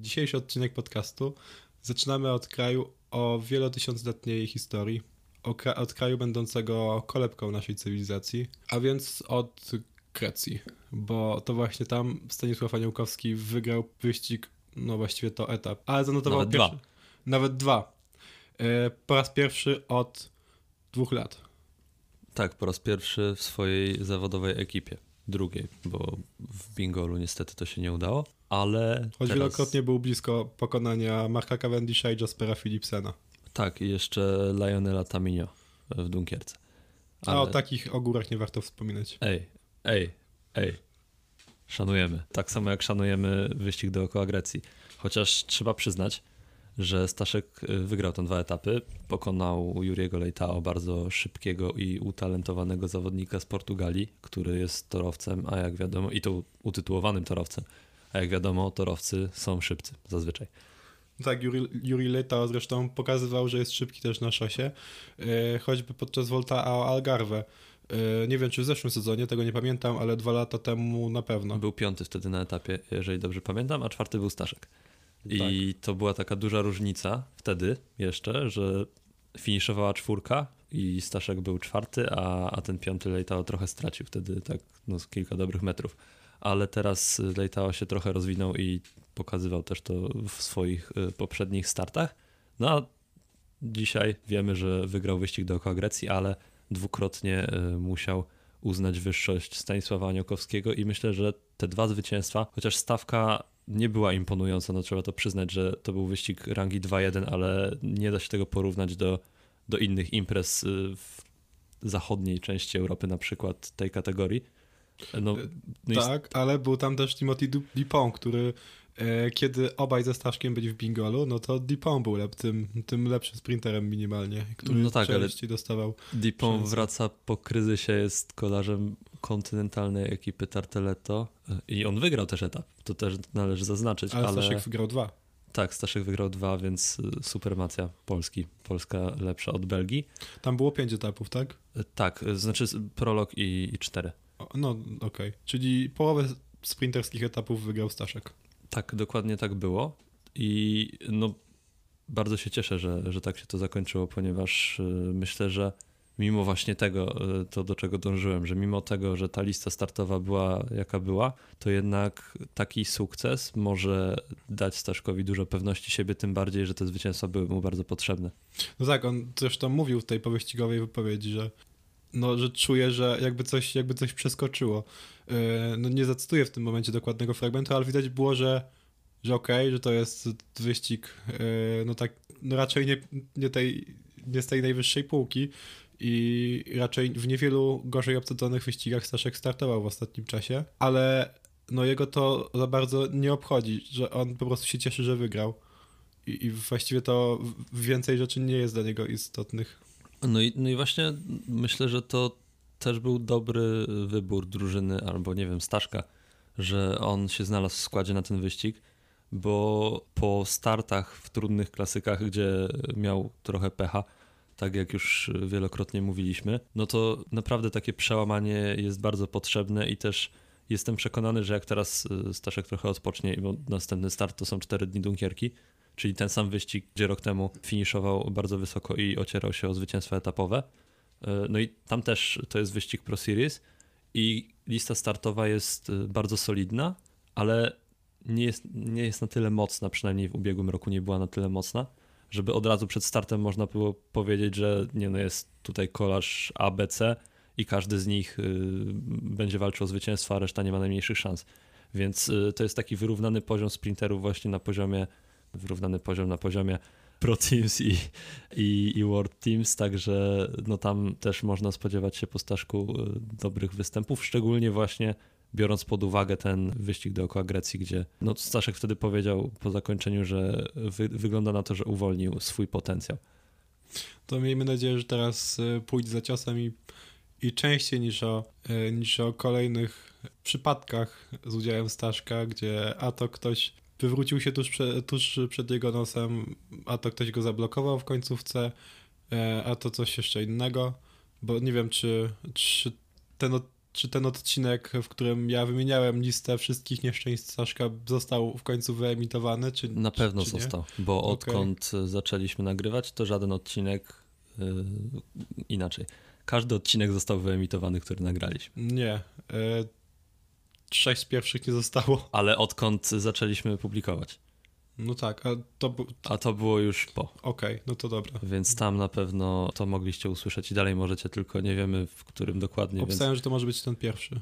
Dzisiejszy odcinek podcastu zaczynamy od kraju o wielotysiącletniej historii, kra od kraju będącego kolebką naszej cywilizacji, a więc od Grecji, bo to właśnie tam Stanisław Aniołkowski wygrał wyścig, no właściwie to etap, ale zanotował Nawet pierwszy, dwa. Nawet dwa. E, po raz pierwszy od dwóch lat. Tak, po raz pierwszy w swojej zawodowej ekipie. Drugiej, bo w Bingolu niestety to się nie udało, ale. Choć teraz... wielokrotnie był blisko pokonania Marka Cavendisha i Jaspera Philipsena. Tak, i jeszcze Lionela Taminio w Dunkierce. Ale... A o takich ogórach nie warto wspominać. Ej, ej, ej. Szanujemy. Tak samo jak szanujemy wyścig dookoła Grecji. Chociaż trzeba przyznać, że Staszek wygrał te dwa etapy. Pokonał Juriego Leitao, bardzo szybkiego i utalentowanego zawodnika z Portugalii, który jest torowcem, a jak wiadomo, i to utytułowanym torowcem, a jak wiadomo, torowcy są szybcy zazwyczaj. Tak, Juri, Juri Leitao zresztą pokazywał, że jest szybki też na szosie, yy, choćby podczas Volta Algarve. Yy, nie wiem, czy w zeszłym sezonie, tego nie pamiętam, ale dwa lata temu na pewno. Był piąty wtedy na etapie, jeżeli dobrze pamiętam, a czwarty był Staszek. I tak. to była taka duża różnica wtedy jeszcze, że finiszowała czwórka i Staszek był czwarty, a, a ten piąty Leitao trochę stracił wtedy tak no, z kilka dobrych metrów. Ale teraz Leitao się trochę rozwinął i pokazywał też to w swoich y, poprzednich startach. No a dzisiaj wiemy, że wygrał wyścig dookoła Grecji, ale dwukrotnie y, musiał uznać wyższość Stanisława Aniołkowskiego i myślę, że te dwa zwycięstwa, chociaż stawka nie była imponująca, no trzeba to przyznać, że to był wyścig rangi 2-1, ale nie da się tego porównać do, do innych imprez y, w zachodniej części Europy, na przykład tej kategorii. No, no tak, ale był tam też Timothy Dupont, który e, kiedy obaj ze Staszkiem byli w Bingolu, no to Dupont był lep, tym, tym lepszym sprinterem minimalnie, który no tak, ale dostawał. Dupont wraca po kryzysie, jest kolarzem kontynentalnej ekipy Tarteletto e, i on wygrał też etap, to też należy zaznaczyć. Ale, ale... Staszek wygrał dwa. Tak, Staszek wygrał dwa, więc e, supermacja Polski. Polska lepsza od Belgii. Tam było pięć etapów, tak? Tak, znaczy prolog i, i cztery. No, okej. Okay. Czyli połowę sprinterskich etapów wygrał Staszek. Tak, dokładnie tak było. I no, bardzo się cieszę, że, że tak się to zakończyło, ponieważ myślę, że mimo właśnie tego, to do czego dążyłem, że mimo tego, że ta lista startowa była jaka była, to jednak taki sukces może dać Staszkowi dużo pewności siebie, tym bardziej, że te zwycięstwa były mu bardzo potrzebne. No tak, on zresztą mówił w tej powyścigowej wypowiedzi, że no, że czuję, że jakby coś, jakby coś przeskoczyło. E, no nie zacytuję w tym momencie dokładnego fragmentu, ale widać było, że, że okej, okay, że to jest wyścig e, no tak no raczej nie, nie, tej, nie z tej najwyższej półki i raczej w niewielu gorzej obsadzonych wyścigach Staszek startował w ostatnim czasie, ale no jego to za bardzo nie obchodzi, że on po prostu się cieszy, że wygrał. I, i właściwie to więcej rzeczy nie jest dla niego istotnych. No i, no i właśnie myślę, że to też był dobry wybór drużyny, albo nie wiem, Staszka, że on się znalazł w składzie na ten wyścig, bo po startach w trudnych klasykach, gdzie miał trochę pecha, tak jak już wielokrotnie mówiliśmy, no to naprawdę takie przełamanie jest bardzo potrzebne i też jestem przekonany, że jak teraz Staszek trochę odpocznie, bo następny start to są cztery dni Dunkierki, czyli ten sam wyścig, gdzie rok temu finiszował bardzo wysoko i ocierał się o zwycięstwa etapowe. E, no i tam też to jest wyścig Pro Series i lista startowa jest e, bardzo solidna, ale nie jest, nie jest na tyle mocna, przynajmniej w ubiegłym roku nie była na tyle mocna, żeby od razu przed startem można było powiedzieć, że nie no jest tutaj kolarz ABC i każdy z nich y, będzie walczył o zwycięstwo, a reszta nie ma najmniejszych szans. Więc y, to jest taki wyrównany poziom sprinterów właśnie na poziomie wyrównany poziom na poziomie Pro Teams i, i, i World Teams, także no tam też można spodziewać się po Staszku e, dobrych występów, szczególnie właśnie biorąc pod uwagę ten wyścig dookoła Grecji, gdzie no Staszek wtedy powiedział po zakończeniu, że wy, wygląda na to, że uwolnił swój potencjał. To miejmy nadzieję, że teraz e, pójdzie za ciosem i, i częściej niż o, e, niż o kolejnych przypadkach z udziałem Staszka, gdzie a to ktoś wywrócił się tuż, prze, tuż przed jego nosem, a to ktoś go zablokował w końcówce, e, a to coś jeszcze innego, bo nie wiem, czy, czy ten czy ten odcinek, w którym ja wymieniałem listę wszystkich nieszczęść Staszka, został w końcu wyemitowany, czy Na pewno czy, czy został, bo odkąd zaczęliśmy nagrywać, to żaden odcinek yy, inaczej. Każdy odcinek został wyemitowany, który nagraliśmy. Nie. E, sześć pierwszych nie zostało. Ale odkąd zaczęliśmy publikować. No tak, a to... bu- A to było już po. Okej, no to dobra. Więc tam na pewno to mogliście usłyszeć i dalej możecie, tylko nie wiemy w którym dokładnie. Więc Obstawiam, że to może być ten pierwszy.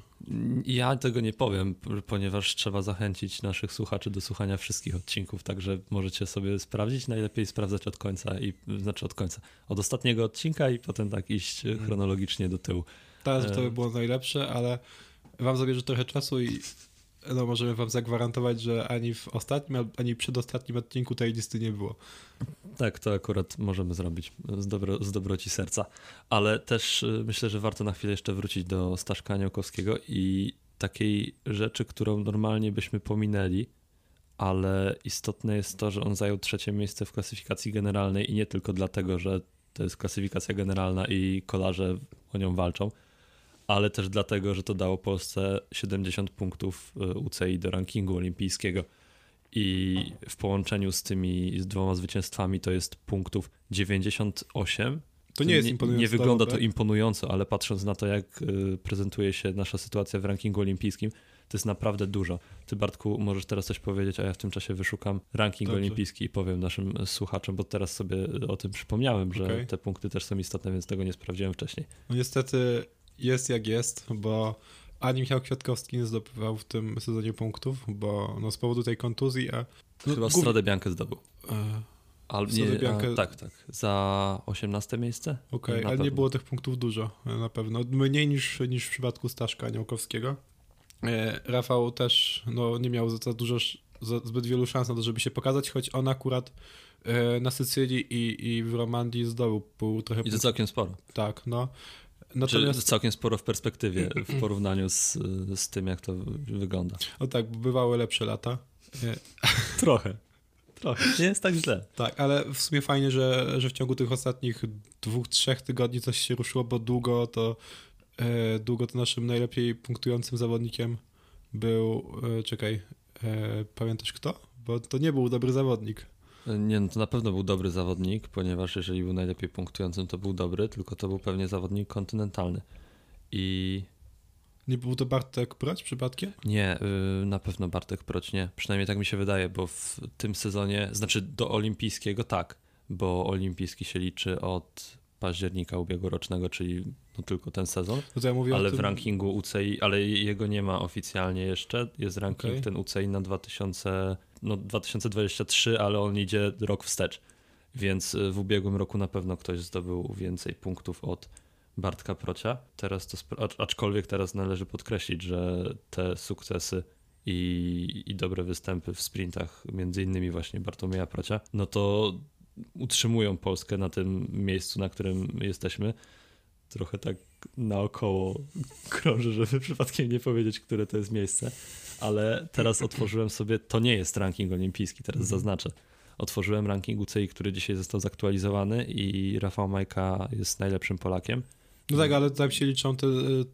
ja tego nie powiem, ponieważ trzeba zachęcić naszych słuchaczy do słuchania wszystkich odcinków, także możecie sobie sprawdzić. Najlepiej sprawdzać od końca, i znaczy od końca, od ostatniego odcinka i potem tak iść e, chronologicznie do tyłu. Teraz to E. by było najlepsze, ale wam zabierze trochę czasu i no, możemy wam zagwarantować, że ani w ostatnim, ani przedostatnim odcinku tej listy nie było. Tak, to akurat możemy zrobić z, dobro, z dobroci serca. Ale też y, myślę, że warto na chwilę jeszcze wrócić do Staszka Aniołkowskiego i takiej rzeczy, którą normalnie byśmy pominęli, ale istotne jest to, że on zajął trzecie miejsce w klasyfikacji generalnej i nie tylko dlatego, że to jest klasyfikacja generalna i kolarze o nią walczą, ale też dlatego, że to dało Polsce 70 punktów y, UCI do rankingu olimpijskiego i w połączeniu z tymi z dwoma zwycięstwami to jest punktów 98. To nie jest imponujące. Nie wygląda dało, to tak? imponująco, ale patrząc na to, jak y, prezentuje się nasza sytuacja w rankingu olimpijskim, to jest naprawdę dużo. Ty, Bartku, możesz teraz coś powiedzieć, a ja w tym czasie wyszukam ranking Dobrze. olimpijski i powiem naszym słuchaczom, bo teraz sobie o tym przypomniałem, że Okej. te punkty też są istotne, więc tego nie sprawdziłem wcześniej. No niestety jest jak jest, bo ani Michał Kwiatkowski nie zdobywał w tym sezonie punktów, bo no, z powodu tej kontuzji, a... No, Chyba Strodę Biankę zdobył. E, Al, Strodę nie, Biankę- a, tak, tak. Za 18 miejsce? Okej, Na ale nie pewno. było tych punktów dużo, e, na pewno. Mniej niż, niż w przypadku Staszka Aniołkowskiego. E, Rafał też no, nie miał za, za dużo, za, zbyt wielu szans na to, żeby się pokazać, choć on akurat e, na Sycylii i, i w Romandii zdobył pół trochę I to całkiem sporo. Tak, no. Czy Natomiast, całkiem sporo w perspektywie, w porównaniu z, z tym, jak to wygląda. o tak, bywały lepsze lata. E, Trochę. Trochę. Nie jest tak źle. Tak, ale w sumie fajnie, że, że w ciągu tych ostatnich dwóch, trzech tygodni coś się ruszyło, bo długo to e, długo to naszym najlepiej punktującym zawodnikiem był, e, czekaj, pamiętasz kto? Bo to nie był dobry zawodnik. Nie, no to na pewno był dobry zawodnik, ponieważ jeżeli był najlepiej punktującym, to był dobry, tylko to był pewnie zawodnik kontynentalny. I Nie był to Bartek Proć przypadkiem? nie, y, na pewno Bartek Proć nie. Przynajmniej tak mi się wydaje, bo w tym sezonie, znaczy do olimpijskiego tak, bo olimpijski się liczy od października ubiegłorocznego, czyli no tylko ten sezon. No ja Ale tym, w rankingu UCI, ale jego nie ma oficjalnie jeszcze. Jest ranking Okej. ten UCI na 2000, no 2023, ale on idzie rok wstecz. Więc y, w ubiegłym roku na pewno ktoś zdobył więcej punktów od Bartka Procia. Teraz to, aczkolwiek teraz należy podkreślić, że te sukcesy i, i dobre występy w sprintach, między innymi właśnie Bartłomieja Procia, no to utrzymują Polskę na tym miejscu, na którym jesteśmy. Trochę tak naokoło krążę, żeby przypadkiem nie powiedzieć, które to jest miejsce, ale teraz otworzyłem sobie, to nie jest ranking olimpijski, teraz Mhm. zaznaczę. Otworzyłem ranking UCI, który dzisiaj został zaktualizowany i Rafał Majka jest najlepszym Polakiem. No tak, ale tam się liczą te,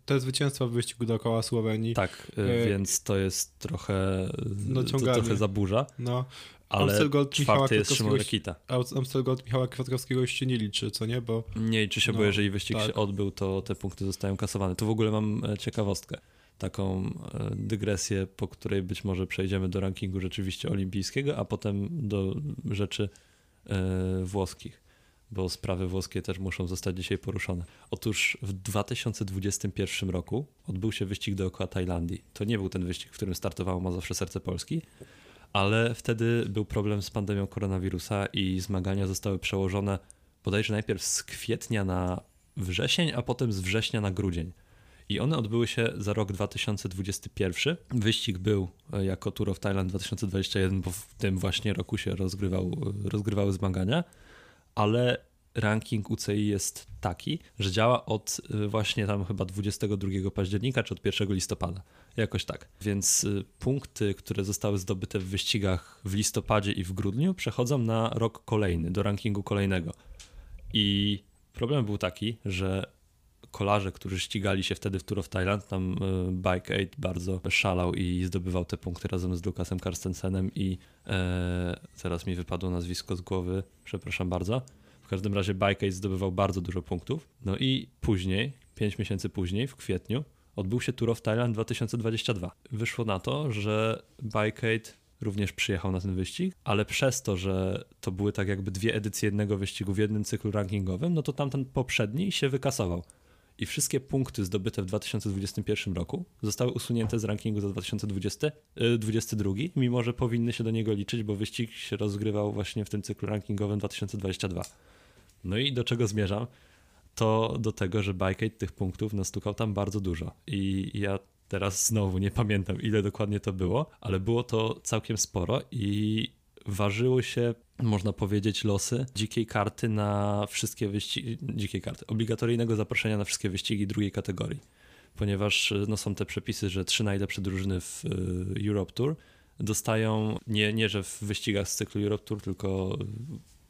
te zwycięstwa w wyścigu dookoła Słowenii. Tak, E, więc to jest trochę, No, to trochę zaburza, No, ale Amstel Gold Michała czwarty jest Szymon Rekita. Amstel Gold Michała Kwiatkowskiego już się nie liczy, co nie? Bo Nie liczy się, bo No, jeżeli wyścig tak. się odbył, to te punkty zostają kasowane. Tu w ogóle mam e, ciekawostkę, taką e, dygresję, po której być może przejdziemy do rankingu rzeczywiście olimpijskiego, a potem do rzeczy e, włoskich, bo sprawy włoskie też muszą zostać dzisiaj poruszone. Otóż w 2021 roku odbył się wyścig dookoła Tajlandii. To nie był ten wyścig, w którym startowało Mazowsze Serce Polski, ale wtedy był problem z pandemią koronawirusa i zmagania zostały przełożone bodajże najpierw z kwietnia na wrzesień, a potem z września na grudzień. I one odbyły się za rok 2021. Wyścig był e, jako Tour of Thailand 2021, bo w tym właśnie roku się rozgrywał, rozgrywały zmagania, ale ranking UCI jest taki, że działa od y, właśnie tam chyba 22 października czy od 1 listopada. Jakoś tak. Więc y, punkty, które zostały zdobyte w wyścigach w listopadzie i w grudniu, przechodzą na rok kolejny, do rankingu kolejnego. I problem był taki, że kolarze, którzy ścigali się wtedy w Tour of Thailand, tam e, Bike Aid bardzo szalał i zdobywał te punkty razem z Lukasem Karstensenem i e, teraz mi wypadło nazwisko z głowy, przepraszam bardzo. Każdym razie Bike Aid zdobywał bardzo dużo punktów. No i później, 5 miesięcy później, w kwietniu, odbył się Tour of Thailand 2022. Wyszło na to, że Bike Aid również przyjechał na ten wyścig, ale przez to, że to były tak jakby dwie edycje jednego wyścigu w jednym cyklu rankingowym, no to tamten poprzedni się wykasował. I wszystkie punkty zdobyte w 2021 roku zostały usunięte z rankingu za 2022, y, mimo że powinny się do niego liczyć, bo wyścig się rozgrywał właśnie w tym cyklu rankingowym 2022. No i do czego zmierzam? To do tego, że Bikeate tych punktów nastukał tam bardzo dużo. I ja Teraz znowu nie pamiętam, ile dokładnie to było, ale było to całkiem sporo i ważyły się, można powiedzieć, losy dzikiej karty na wszystkie wyścigi, dzikiej karty, obligatoryjnego zaproszenia na wszystkie wyścigi drugiej kategorii. Ponieważ no, są te przepisy, że trzy najlepsze drużyny w y, Europe Tour dostają, nie, nie że w wyścigach z cyklu Europe Tour, tylko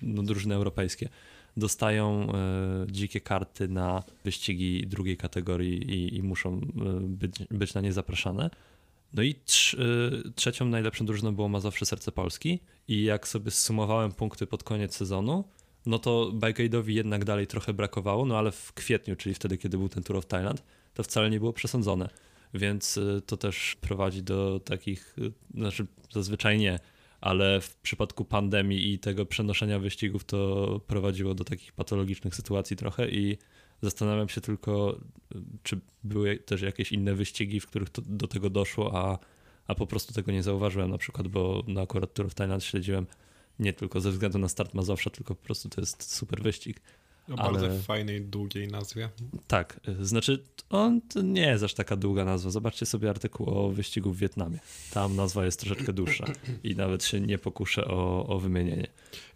no, drużyny europejskie dostają e, dzikie karty na wyścigi drugiej kategorii i, i muszą e, być, być na nie zapraszane. No i trz, e, trzecią najlepszą drużyną było Mazowsze Serce Polski i jak sobie zsumowałem punkty pod koniec sezonu, no to Bikeade'owi jednak dalej trochę brakowało, no ale w kwietniu, czyli wtedy, kiedy był ten Tour of Thailand, to wcale nie było przesądzone. Więc to też prowadzi do takich, znaczy zazwyczaj nie, ale w przypadku pandemii i tego przenoszenia wyścigów to prowadziło do takich patologicznych sytuacji trochę i zastanawiam się tylko, czy były też jakieś inne wyścigi, w których to, do tego doszło, a, a po prostu tego nie zauważyłem na przykład, bo na akurat Tour of Thailand śledziłem nie tylko ze względu na start Mazowsza, tylko po prostu to jest super wyścig. O bardzo ale... fajnej, długiej nazwie. Tak, znaczy on to nie jest aż taka długa nazwa. Zobaczcie sobie artykuł o wyścigu w Wietnamie. Tam nazwa jest troszeczkę dłuższa i nawet się nie pokuszę o, o wymienienie.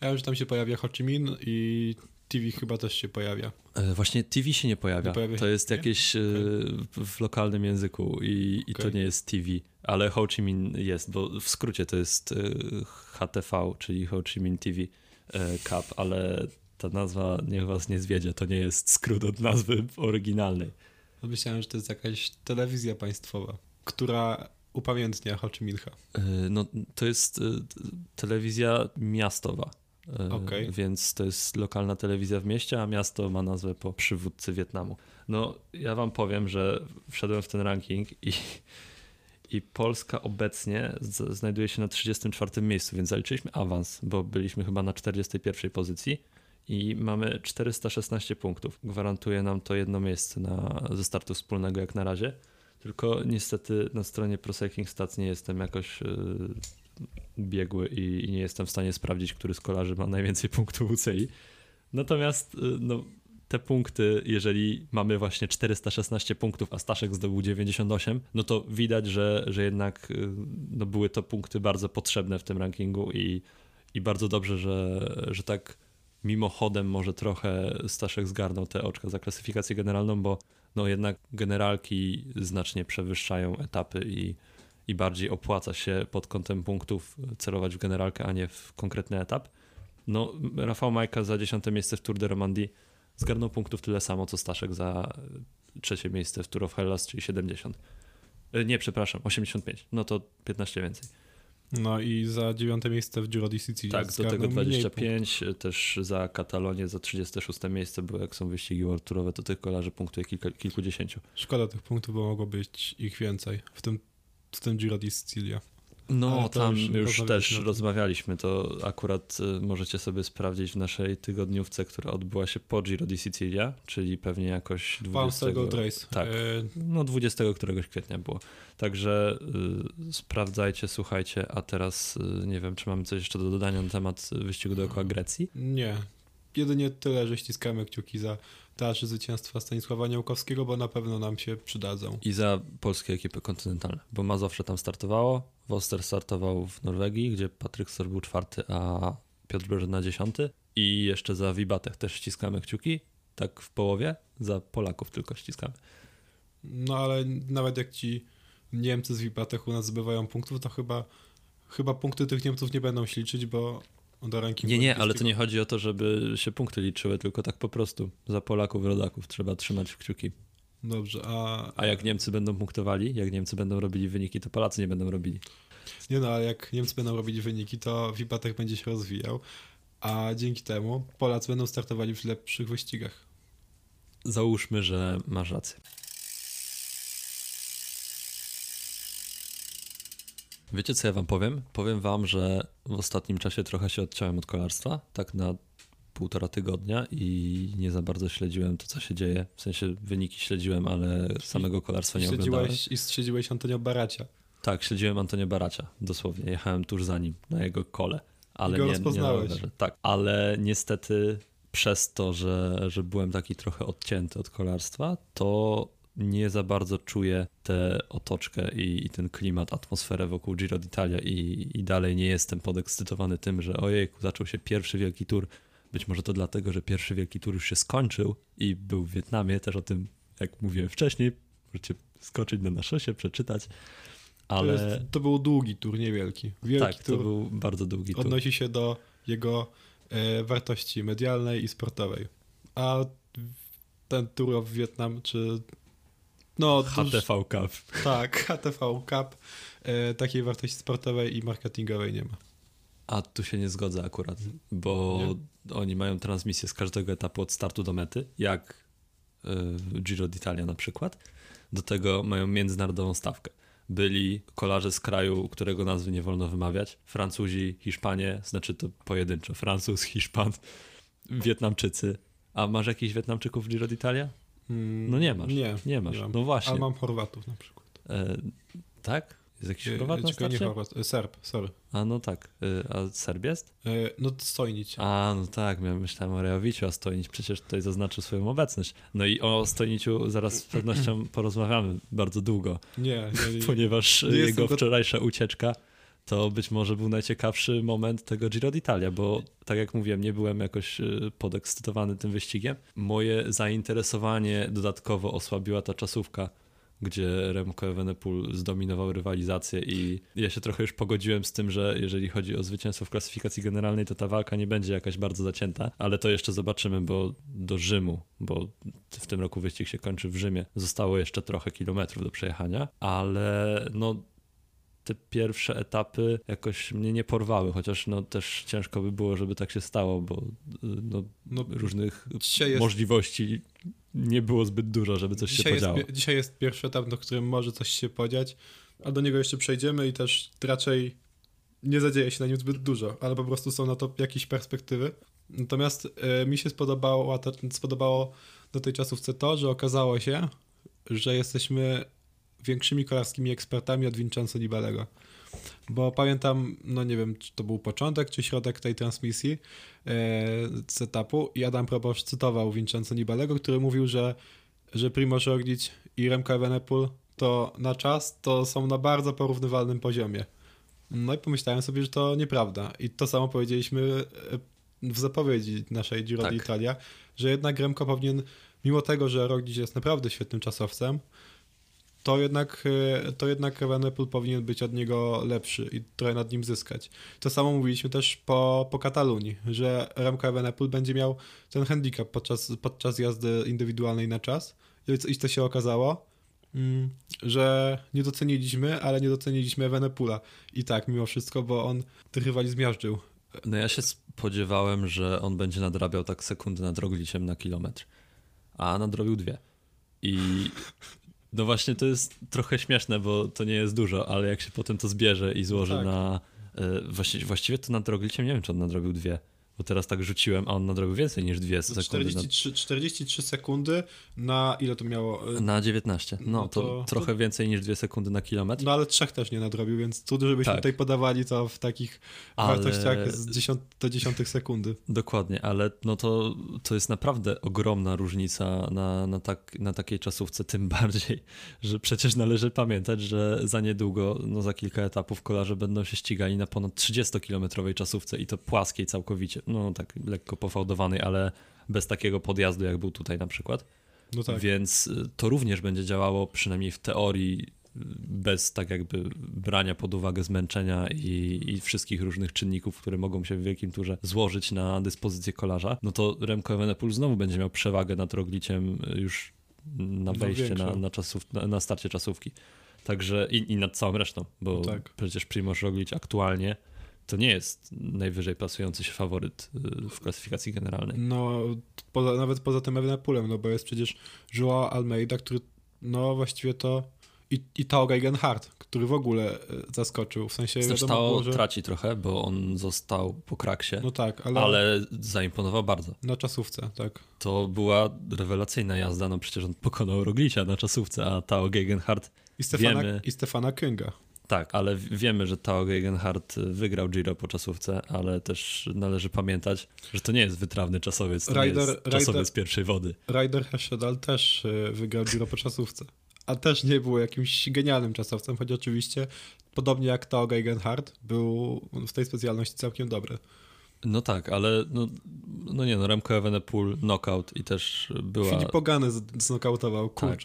Ja wiem, że tam się pojawia Ho Chi Minh i TV chyba też się pojawia. E, właśnie TV się nie pojawia. Nie pojawia to jest jakieś okay. w lokalnym języku i, i okay. to nie jest TV, ale Ho Chi Minh jest, bo w skrócie to jest e, HTV, czyli Ho Chi Minh TV e, Cup, ale ta nazwa niech was nie zwiedzie, to nie jest skrót od nazwy oryginalnej. Myślałem, że to jest jakaś telewizja państwowa, która upamiętnia Ho Chi Minha. E, no, to jest e, telewizja miastowa. E, okay. Więc to jest lokalna telewizja w mieście, a miasto ma nazwę po przywódcy Wietnamu. No, ja wam powiem, że wszedłem w ten ranking i, i Polska obecnie znajduje się na 34 miejscu, więc zaliczyliśmy awans, bo byliśmy chyba na 41 pozycji i mamy 416 punktów. Gwarantuje nam to jedno miejsce na, ze startu wspólnego jak na razie. Tylko niestety na stronie Pro Cycling Stats nie jestem jakoś yy, biegły i, i, nie jestem w stanie sprawdzić, który z kolarzy ma najwięcej punktów UCI. Natomiast yy, no, te punkty, jeżeli mamy właśnie 416 punktów, a Staszek zdobył 98, no to widać, że, że jednak yy, no, były to punkty bardzo potrzebne w tym rankingu i, i bardzo dobrze, że, że tak mimochodem może trochę Staszek zgarnął te oczka za klasyfikację generalną, bo no jednak generalki znacznie przewyższają etapy i, i bardziej opłaca się pod kątem punktów celować w generalkę, a nie w konkretny etap. No, Rafał Majka za dziesiąte miejsce w Tour de Romandie zgarnął punktów tyle samo, co Staszek za trzecie miejsce w Tour of Hellas, czyli 70. E, nie, przepraszam, 85. No to 15 więcej. No i za dziewiąte miejsce w Giro di Sicilia. Tak, do tego 25, też za Katalonię, za 36 miejsce, bo jak są wyścigi World Tourowe, to tych kolarzy punktuje kilka, kilkudziesięciu. Szkoda tych punktów, bo mogło być ich więcej w tym, w tym Giro di Sicilia. No, tam już, już też rozmawialiśmy, to akurat y, możecie sobie sprawdzić w naszej tygodniówce, która odbyła się po Giro di Sicilia, czyli pewnie jakoś 20... Gold Race. Tak, e... no 20 któregoś kwietnia było. Także y, sprawdzajcie, słuchajcie, a teraz y, nie wiem, czy mamy coś jeszcze do dodania na temat wyścigu dookoła Grecji? Nie, jedynie tyle, że ściskamy kciuki za dalsze zwycięstwa Stanisława Niałkowskiego, bo na pewno nam się przydadzą. I za polskie ekipy kontynentalne, bo Mazowsze tam startowało, Woster startował w Norwegii, gdzie Patryk Sor był czwarty, a Piotr Brzeżyn dziesiąty. I jeszcze za Wibatech też ściskamy kciuki, tak w połowie, za Polaków tylko ściskamy. No ale nawet jak ci Niemcy z Wibatech u nas zbywają punktów, to chyba, chyba punkty tych Niemców nie będą się liczyć, bo do rankingu. Nie, nie, ale to nie chodzi o to, żeby się punkty liczyły, tylko tak po prostu. Za Polaków, rodaków trzeba trzymać kciuki. Dobrze, a, A jak Niemcy będą punktowali, jak Niemcy będą robili wyniki, to Polacy nie będą robili. nie no, ale jak Niemcy będą robić wyniki, to Wipatek będzie się rozwijał, a dzięki temu Polacy będą startowali w lepszych wyścigach. Załóżmy, że masz rację. Wiecie, co ja wam powiem? Powiem wam, że w ostatnim czasie trochę się odciąłem od kolarstwa, tak na półtora tygodnia i nie za bardzo śledziłem to, co się dzieje. W sensie wyniki śledziłem, ale samego kolarstwa nie oglądałem. Śledziłeś, I śledziłeś Antonio Baracia. Tak, śledziłem Antonio Baracia, dosłownie. Jechałem tuż za nim, na jego kole. Ale I go nie, rozpoznałeś. Nie tak, ale niestety przez to, że, że byłem taki trochę odcięty od kolarstwa, to nie za bardzo czuję tę otoczkę i, i ten klimat, atmosferę wokół Giro d'Italia i, i dalej nie jestem podekscytowany tym, że ojejku, zaczął się pierwszy wielki tour. Być może to dlatego, że pierwszy wielki tour już się skończył i był w Wietnamie, też o tym, jak mówiłem wcześniej, możecie skoczyć na naszosie, przeczytać, ale... To, jest, to był długi tur, niewielki. Wielki Tak, to tur był bardzo długi tur. odnosi się do jego e, wartości medialnej i sportowej. A ten Tour of Vietnam, czy no duż- HTV Cup. tak, HTV Cup e, takiej wartości sportowej i marketingowej nie ma. A tu się nie zgodzę akurat, bo oni mają transmisję z każdego etapu od startu do mety, jak y, Giro d'Italia na przykład. Do tego mają międzynarodową stawkę. Byli kolarze z kraju, którego nazwy nie wolno wymawiać. Francuzi, Hiszpanie, znaczy to pojedynczo. Francuz, Hiszpan, Wietnamczycy. A masz jakichś Wietnamczyków w Giro d'Italia? Mm, No nie masz. Nie, Nie masz. mam. No właśnie. Ale mam Chorwatów na przykład. E, tak? Jest jakiś E, Chorwat na czekaj, nie starcie? Chorwat, e, Serb, sorry. A no tak. Y, A Serb jest? E, no to Stojnić. A, no tak, ja myślałem o Rejowiciu, a Stojnic przecież tutaj zaznaczył swoją obecność. No i o Stojniciu zaraz z pewnością porozmawiamy bardzo długo, Nie, nie, nie. ponieważ Nie jego wczorajsza ucieczka to być może był najciekawszy moment tego Giro d'Italia, bo tak jak mówiłem, nie byłem jakoś y, podekscytowany tym wyścigiem. Moje zainteresowanie dodatkowo osłabiła ta czasówka, gdzie Remco Evenepoel zdominował rywalizację i ja się trochę już pogodziłem z tym, że jeżeli chodzi o zwycięstwo w klasyfikacji generalnej, to ta walka nie będzie jakaś bardzo zacięta, ale to jeszcze zobaczymy, bo do Rzymu, bo w tym roku wyścig się kończy w Rzymie, zostało jeszcze trochę kilometrów do przejechania, ale no te pierwsze etapy jakoś mnie nie porwały, chociaż no też ciężko by było, żeby tak się stało, bo no, No, różnych jest, możliwości nie było zbyt dużo, żeby coś się dzisiaj, jest, podziało. pi- dzisiaj jest pierwszy etap, na którym może coś się podziać, a do niego jeszcze przejdziemy i też raczej nie zadzieje się na nim zbyt dużo, ale po prostu są na to jakieś perspektywy. Natomiast e, mi się spodobało, spodobało do tej czasówce to, że okazało się, że jesteśmy większymi kolarskimi ekspertami od Vincenzo Nibelego. Bo pamiętam, no nie wiem, czy to był początek, czy środek tej transmisji e, z etapu i Adam Probosz cytował Vincenzo Nibelego, który mówił, że, że Primoz Roglic i Remco Evenepoel to na czas to są na bardzo porównywalnym poziomie. No i pomyślałem sobie, że to nieprawda. I to samo powiedzieliśmy e, w zapowiedzi naszej Giro Tak. d'Italia, że jednak Remco powinien, mimo tego, że Roglic jest naprawdę świetnym czasowcem, to jednak, e, to jednak Evenepoel powinien być od niego lepszy i trochę nad nim zyskać. To samo mówiliśmy też po, po Katalunii, że Remco Evenepoel będzie miał ten handicap podczas, podczas jazdy indywidualnej na czas i co się okazało? Mm, że nie doceniliśmy, ale nie doceniliśmy Evenepoela. I tak, mimo wszystko, bo on tych rywali zmiażdżył. No ja się spodziewałem, że on będzie nadrabiał tak sekundy nad Rogliciem na kilometr, a nadrobił dwie. I no właśnie to jest trochę śmieszne, bo to nie jest dużo, ale jak się potem to zbierze i złoży tak. na... y, Właściwie, właściwie to nad Rogliciem nie wiem, czy on nadrobił dwie, bo teraz tak rzuciłem, a on nadrobił więcej niż dwie sekundy. 43, 43 sekundy na ile to miało? Na, na 19. No, No to, to- trochę więcej niż dwie sekundy na kilometr. No ale trzech też nie nadrobił, więc trudno, żebyśmy Tak. tutaj podawali to w takich Ale- wartościach z 10 do dziesiątych sekundy. Dokładnie, ale no to, to jest naprawdę ogromna różnica na, na, tak, na takiej czasówce, tym bardziej, że przecież należy pamiętać, że za niedługo, no za kilka etapów kolarze będą się ścigali na ponad 30-kilometrowej czasówce i to płaskiej całkowicie, no tak lekko pofałdowanej, ale bez takiego podjazdu, jak był tutaj na przykład. No tak. Więc y, to również będzie działało przynajmniej w teorii bez tak jakby brania pod uwagę zmęczenia i, i wszystkich różnych czynników, które mogą się w wielkim turze złożyć na dyspozycję kolarza, no to Remco Evenepoel znowu będzie miał przewagę nad Rogliciem już na No, wejście, na, na, czasów, na, na starcie czasówki. Także i, i nad całą resztą, bo Tak. przecież Primoz Roglic aktualnie to nie jest najwyżej plasujący się faworyt y, w klasyfikacji generalnej. No, poza, nawet poza tym Evenepoelem, no bo jest przecież Joao Almeida, który, no właściwie to i, i Tao Gegenhardt, który w ogóle e, zaskoczył, w sensie Zresztą wiadomo było, że... traci trochę, bo on został po kraksie, No tak, ale, ale zaimponował bardzo. na czasówce, tak. To była rewelacyjna jazda, no przecież on pokonał Roglicia na czasówce, a Tao Gegenhardt, I Stefana, Wiemy. i Stefana Kynga. Tak, ale wiemy, że Tao Gegenhardt wygrał Giro po czasówce, ale też należy pamiętać, że to nie jest wytrawny czasowiec, to nie Ryder- jest czasowiec Ryder- pierwszej wody. Ryder Hesjedal też e, wygrał Giro po czasówce. A też nie był jakimś genialnym czasowcem, choć oczywiście, podobnie jak Tao Gegenhardt, był w tej specjalności całkiem dobry. No tak, ale no, no nie no, Remco Evenepoel knockout i też była... Filip Pogany z- znokautował, Tak.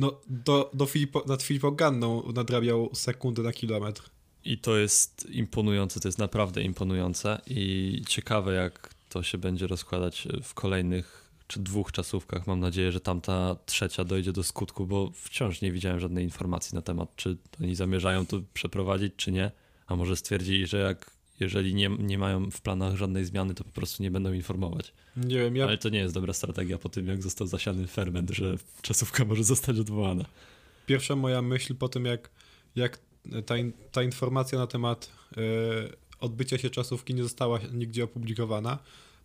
No, do, do Filipo, nad Filipą Ganną nadrabiał sekundę na kilometr. I to jest imponujące, to jest naprawdę imponujące i ciekawe jak to się będzie rozkładać w kolejnych czy dwóch czasówkach. Mam nadzieję, że tamta trzecia dojdzie do skutku, bo wciąż nie widziałem żadnej informacji na temat, czy oni zamierzają to przeprowadzić, czy nie. A może stwierdzili, że jak, jeżeli nie, nie mają w planach żadnej zmiany, to po prostu nie będą informować. Nie wiem, ja Ale to nie jest dobra strategia po tym, jak został zasiany ferment, że czasówka może zostać odwołana. pierwsza moja myśl po tym, jak, jak ta, in, ta informacja na temat e, odbycia się czasówki nie została nigdzie opublikowana,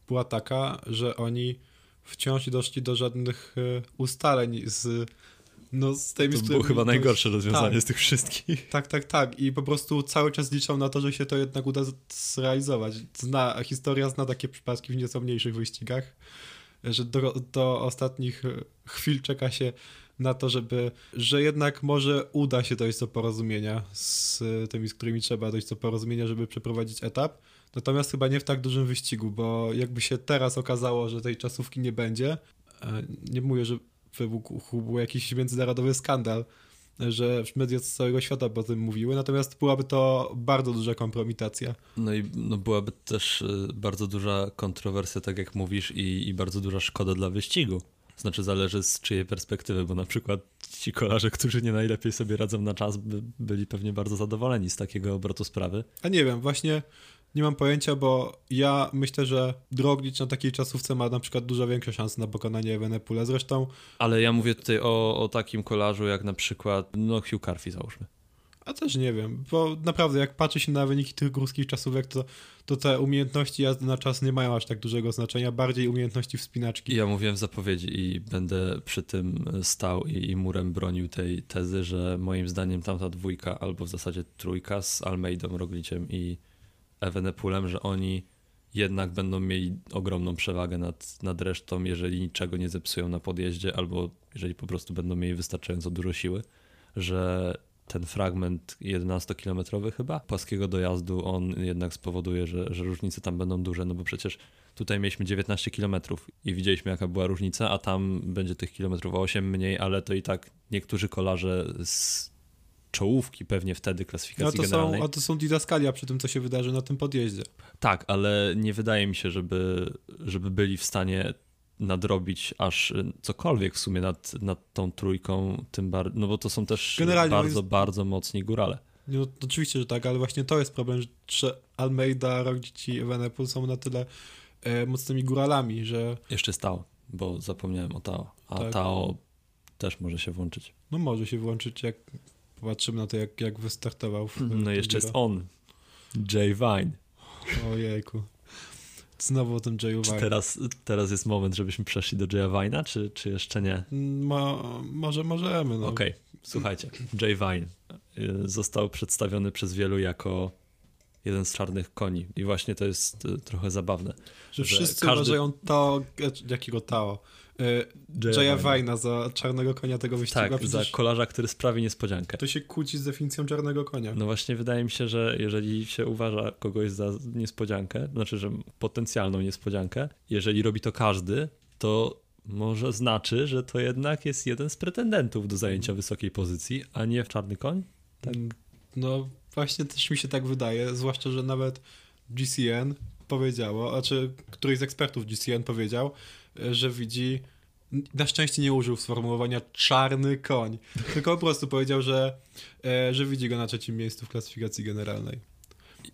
była taka, że oni wciąż nie doszli do żadnych e, ustaleń z, no, z tymi, To było chyba to- najgorsze rozwiązanie tak. z tych wszystkich. Tak, tak, tak. I po prostu cały czas liczą na to, że się to jednak uda zrealizować. Zna, historia zna takie przypadki w nieco mniejszych wyścigach, że do, do ostatnich chwil czeka się na to, żeby, że jednak może uda się dojść do porozumienia z tymi, z którymi trzeba dojść do porozumienia, żeby przeprowadzić etap. Natomiast chyba nie w tak dużym wyścigu, bo jakby się teraz okazało, że tej czasówki nie będzie, e, nie mówię, że wybuchł jakiś międzynarodowy skandal, że media z całego świata o tym mówiły, natomiast byłaby to bardzo duża kompromitacja. No i no byłaby też y, bardzo duża kontrowersja, tak jak mówisz, i, i bardzo duża szkoda dla wyścigu. Znaczy zależy z czyjej perspektywy, bo na przykład ci kolarze, którzy nie najlepiej sobie radzą na czas, by, byli pewnie bardzo zadowoleni z takiego obrotu sprawy. A nie wiem, właśnie nie mam pojęcia, bo ja myślę, że Droglic na takiej czasówce ma na przykład dużo większe szanse na pokonanie Evenepula. Zresztą, Ale ja mówię tutaj o, o takim kolarzu jak na przykład no Hugh Carthy załóżmy. a też nie wiem, bo naprawdę jak patrzy się na wyniki tych górskich czasówek, to, to te umiejętności jazdy na czas nie mają aż tak dużego znaczenia, bardziej umiejętności wspinaczki. Ja mówiłem w zapowiedzi i będę przy tym stał i, i murem bronił tej tezy, że moim zdaniem tamta dwójka, albo w zasadzie trójka z Almeidą, Rogliciem i Evenepulem, że oni jednak będą mieli ogromną przewagę nad, nad resztą, jeżeli niczego nie zepsują na podjeździe, albo jeżeli po prostu będą mieli wystarczająco dużo siły, że ten fragment 11-kilometrowy chyba płaskiego dojazdu, on jednak spowoduje, że, że różnice tam będą duże, no bo przecież tutaj mieliśmy 19 km i widzieliśmy jaka była różnica, a tam będzie tych kilometrów o 8 mniej, ale to i tak niektórzy kolarze z czołówki pewnie wtedy No klasyfikacji to generalnej. są, a to są didaskalia przy tym, co się wydarzy na tym podjeździe. Tak, ale nie wydaje mi się, żeby, żeby byli w stanie nadrobić aż y, cokolwiek w sumie nad, nad tą trójką, tym bardziej, no bo to są też Generalnie bardzo, jest- bardzo mocni górale. No, oczywiście, że tak, ale właśnie to jest problem, że Almeida, Roglic i Evenepoel są na tyle e, mocnymi góralami, że Jeszcze Tao, bo zapomniałem o Tao, a Tak. Tao też może się włączyć. no może się włączyć, jak popatrzymy na to, jak, jak wystartował. W, No jeszcze jest on, Jay Vine. Ojejku. Znowu o tym Jayu Czy Vine. teraz, teraz jest moment, żebyśmy przeszli do Jaya Vine'a, czy, czy jeszcze nie? Mo, może możemy, no. Okej, słuchajcie. Jay Vine y, został przedstawiony przez wielu jako jeden z czarnych koni. I właśnie to jest y, trochę zabawne. Że że wszyscy każdy- uważają to, jakiego Tao, Jaya Vine'a za czarnego konia tego wyścigu, a Tak, za przecież kolarza, który sprawi niespodziankę. to się kłóci z definicją czarnego konia. No właśnie wydaje mi się, że jeżeli się uważa kogoś za niespodziankę, znaczy, że potencjalną niespodziankę, jeżeli robi to każdy, to może znaczy, że to jednak jest jeden z pretendentów do zajęcia wysokiej pozycji, a nie w czarny koń? Tak. No właśnie też mi się tak wydaje, zwłaszcza, że nawet GCN powiedziało, znaczy któryś z ekspertów GCN powiedział, że widzi, na szczęście nie użył sformułowania czarny koń, tylko po prostu powiedział, że, e, że widzi go na trzecim miejscu w klasyfikacji generalnej.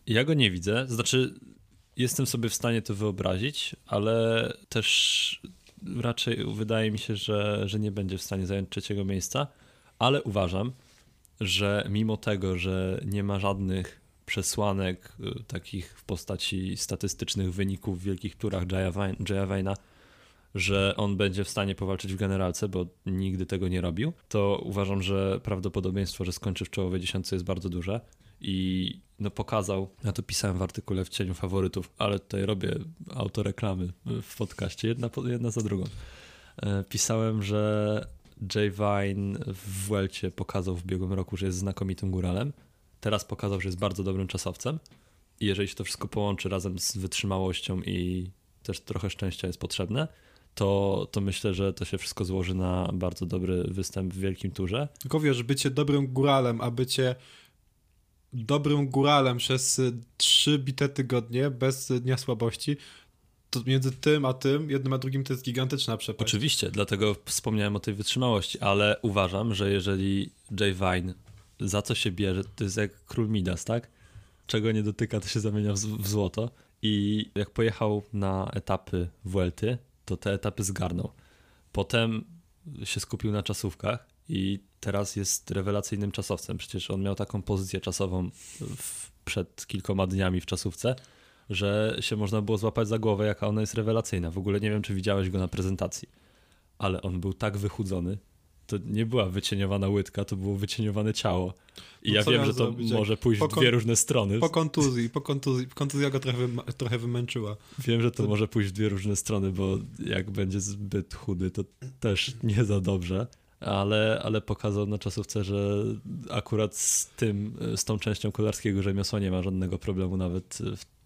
Ja go nie widzę, znaczy jestem sobie w stanie to wyobrazić, ale też raczej wydaje mi się, że, że nie będzie w stanie zająć trzeciego miejsca, ale uważam, że mimo tego, że nie ma żadnych przesłanek y, takich w postaci statystycznych wyników w wielkich turach Jaya Vayna, że on będzie w stanie powalczyć w generalce, bo nigdy tego nie robił, to uważam, że prawdopodobieństwo, że skończy w czołowej dziesiątce jest bardzo duże i no pokazał, ja to pisałem w artykule w cieniu faworytów, ale tutaj robię autoreklamy w podcaście, jedna, jedna za drugą. E, pisałem, że Jay Vine w Welcie pokazał w biegłym roku, że jest znakomitym góralem. Teraz pokazał, że jest bardzo dobrym czasowcem. I jeżeli się to wszystko połączy razem z wytrzymałością i też trochę szczęścia jest potrzebne, to, to myślę, że to się wszystko złoży na bardzo dobry występ w wielkim turze. Tylko wiesz, bycie dobrym góralem, a bycie dobrym góralem przez trzy bite tygodnie bez dnia słabości, to między tym a tym, jednym a drugim to jest gigantyczna przepaść. Oczywiście, dlatego wspomniałem o tej wytrzymałości, ale uważam, że jeżeli Jay Vine za co się bierze, to jest jak król Midas, tak? Czego nie dotyka, to się zamienia w złoto. I jak pojechał na etapy Vuelty, to te etapy zgarnął. Potem się skupił na czasówkach i teraz jest rewelacyjnym czasowcem. Przecież on miał taką pozycję czasową w, przed kilkoma dniami w czasówce, że się można było złapać za głowę, jaka ona jest rewelacyjna. W ogóle nie wiem, czy widziałeś go na prezentacji, ale on był tak wychudzony. To nie była wycieniowana łydka, to było wycieniowane ciało. I no ja wiem, że to zrobić? może pójść w dwie różne strony. Po kontuzji, po kontuzji. Kontuzja go trochę, trochę wymęczyła. Wiem, że to, to może pójść w dwie różne strony, bo jak będzie zbyt chudy, to też nie za dobrze ale, ale pokazał na czasówce, że akurat z tym, z tą częścią kolarskiego rzemiosła nie ma żadnego problemu, nawet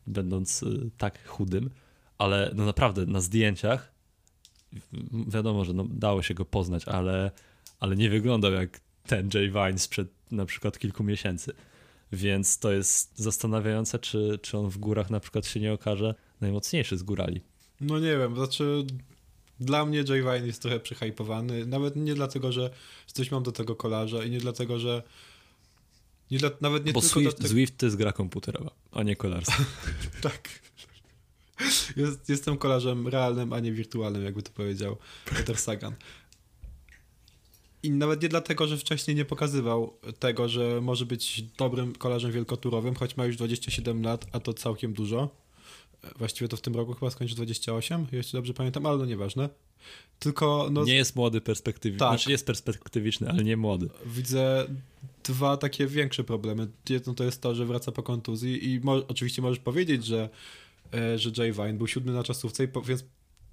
będąc y, tak chudym, ale no naprawdę na zdjęciach wiadomo, że no, dało się go poznać, ale, ale nie wyglądał jak ten Jay Vine sprzed na przykład kilku miesięcy. Więc to jest zastanawiające, czy, czy on w górach na przykład się nie okaże najmocniejszy z górali. No nie wiem, znaczy dla mnie Jay Vine jest trochę przyhypowany, nawet nie dlatego, że coś mam do tego kolarza i nie dlatego, że nie dla, nawet nie Bo tylko Swift, Swift to jest gra komputerowa, a nie kolarstwo. tak. Jest, jestem kolarzem realnym, a nie wirtualnym, jakby to powiedział Peter Sagan. I nawet nie dlatego, że wcześniej nie pokazywał tego, że może być dobrym kolarzem wielkoturowym, choć ma już 27 lat, a to całkiem dużo Właściwie to w tym roku chyba skończy 28, jeśli dobrze pamiętam, ale no nieważne. Tylko. No, nie jest młody perspektywiczny. Tak. Znaczy jest perspektywiczny, ale nie młody. Widzę dwa takie większe problemy. Jedno to jest to, że wraca po kontuzji i mo oczywiście możesz powiedzieć, że, że Jay Vine był siódmy na czasówce, i po więc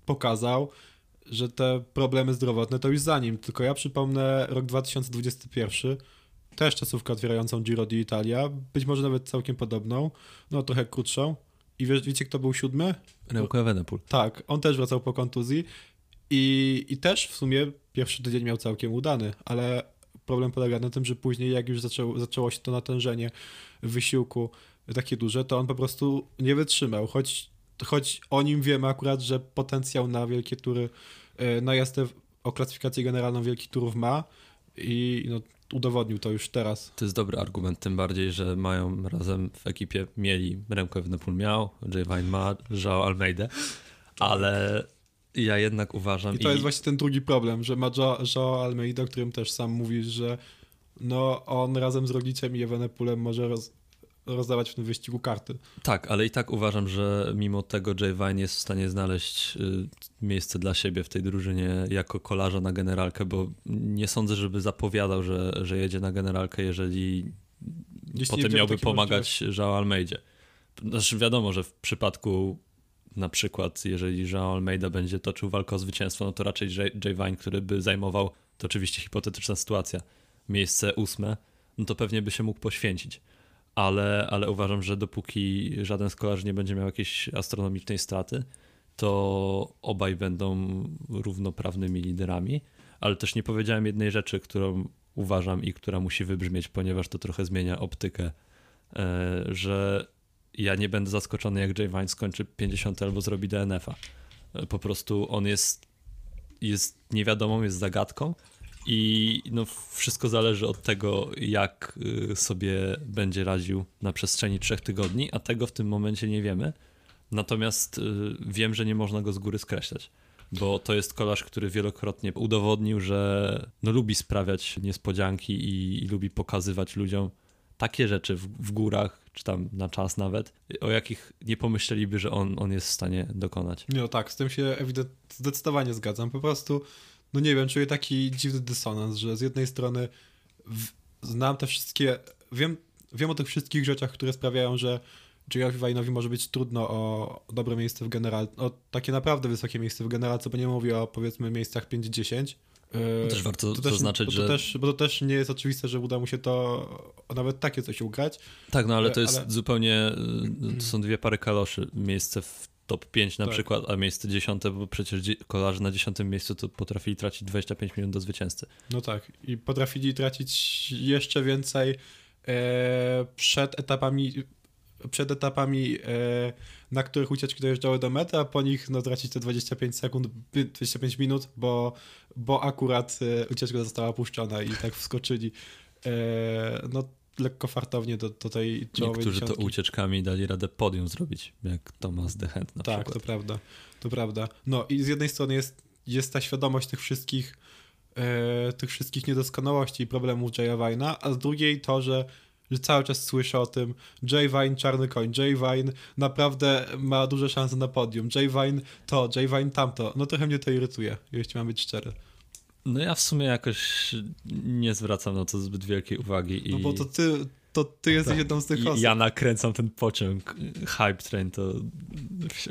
pokazał, że te problemy zdrowotne to już za nim. Tylko ja przypomnę rok 2021, też czasówkę otwierającą Giro d'Italia, być może nawet całkiem podobną, no trochę krótszą. I wiesz, wiecie, kto był siódmy? Remco Evenepoel. Tak, on też wracał po kontuzji i, i też w sumie pierwszy tydzień miał całkiem udany, ale problem polega na tym, że później jak już zaczęło, zaczęło się to natężenie wysiłku takie duże, to on po prostu nie wytrzymał, choć, choć o nim wiemy akurat, że potencjał na wielkie tury, e, na jazdę o klasyfikację generalną wielkich turów ma i no, udowodnił to już teraz. To jest dobry argument, tym bardziej, że mają razem w ekipie, mieli Remco Evenepoel miał, Jay Vine ma, Joao Almeida, ale ja jednak uważam... I to i... jest właśnie ten drugi problem, że ma Joao Almeida, o którym też sam mówisz, że no on razem z Rogiciem i Evenepoelem może roz rozdawać w tym wyścigu karty. Tak, ale i tak uważam, że mimo tego Jay Vine jest w stanie znaleźć y, miejsce dla siebie w tej drużynie jako kolarza na generalkę, bo nie sądzę, żeby zapowiadał, że, że jedzie na generalkę, jeżeli Jeśli potem miałby pomagać Joao Almeidzie. Znaczy wiadomo, że w przypadku na przykład, jeżeli Joao Almeida będzie toczył walkę o zwycięstwo, no to raczej Jay Vine, który by zajmował, to oczywiście hipotetyczna sytuacja, miejsce ósme, no to pewnie by się mógł poświęcić ale, ale uważam, że dopóki żaden z kolarzy nie będzie miał jakiejś astronomicznej straty, to obaj będą równoprawnymi liderami, ale też nie powiedziałem jednej rzeczy, którą uważam i która musi wybrzmieć, ponieważ to trochę zmienia optykę, e, że ja nie będę zaskoczony, jak Jay Vine skończy 50 albo zrobi DNF-a. E, po prostu on jest, jest niewiadomą, jest zagadką i no, wszystko zależy od tego, jak y, sobie będzie radził na przestrzeni trzech tygodni, a tego w tym momencie nie wiemy. Natomiast y, wiem, że nie można go z góry skreślać, bo to jest kolarz, który wielokrotnie udowodnił, że no, lubi sprawiać niespodzianki i, i lubi pokazywać ludziom takie rzeczy w, w, górach, czy tam na czas nawet, o jakich nie pomyśleliby, że on, on jest w stanie dokonać. No tak, z tym się ewidentnie zdecydowanie zgadzam. Po prostu, no nie wiem, czuję taki dziwny dysonans, że z jednej strony w, znam te wszystkie, wiem, wiem o tych wszystkich rzeczach, które sprawiają, że Jackowi Wajnowi może być trudno o dobre miejsce w generalce, o takie naprawdę wysokie miejsce w generalce, bo nie mówię o powiedzmy miejscach 5-10. No też warto to zaznaczyć, też, że... To też, bo to też nie jest oczywiste, że uda mu się to nawet takie coś ugrać. Tak, no ale to jest ale... zupełnie, to są dwie pary kaloszy. Miejsce w top 5 na tak. przykład, a miejsce 10, bo przecież kolarze na 10 miejscu to potrafili tracić 25 minut do zwycięzcy. No tak, i potrafili tracić jeszcze więcej e, przed etapami przed etapami, e, na których ucieczki dojeżdżały do mety, a po nich no, tracić te 25 sekund, 25 minut, bo, bo akurat e, ucieczka została opuszczona i tak wskoczyli e, no, lekko fartownie do, do tej czołowej Niektórzy dziesiątki. to ucieczkami dali radę podium zrobić, jak Thomas Dehent na tak, przykład. Tak, to prawda, to prawda. No i z jednej strony jest, jest ta świadomość tych wszystkich e, tych wszystkich niedoskonałości i problemów Jaya Vina, a z drugiej to, że że cały czas słyszę o tym Jay Vine, czarny koń, Jay Vine naprawdę ma duże szanse na podium, Jay Vine to, Jay Vine tamto. No trochę mnie to irytuje, jeśli mam być szczery. No ja w sumie jakoś nie zwracam na to zbyt wielkiej uwagi. I... No bo to ty, to ty jesteś tak. jedną z tych osób. Ja nakręcam ten pociąg Hype Train, to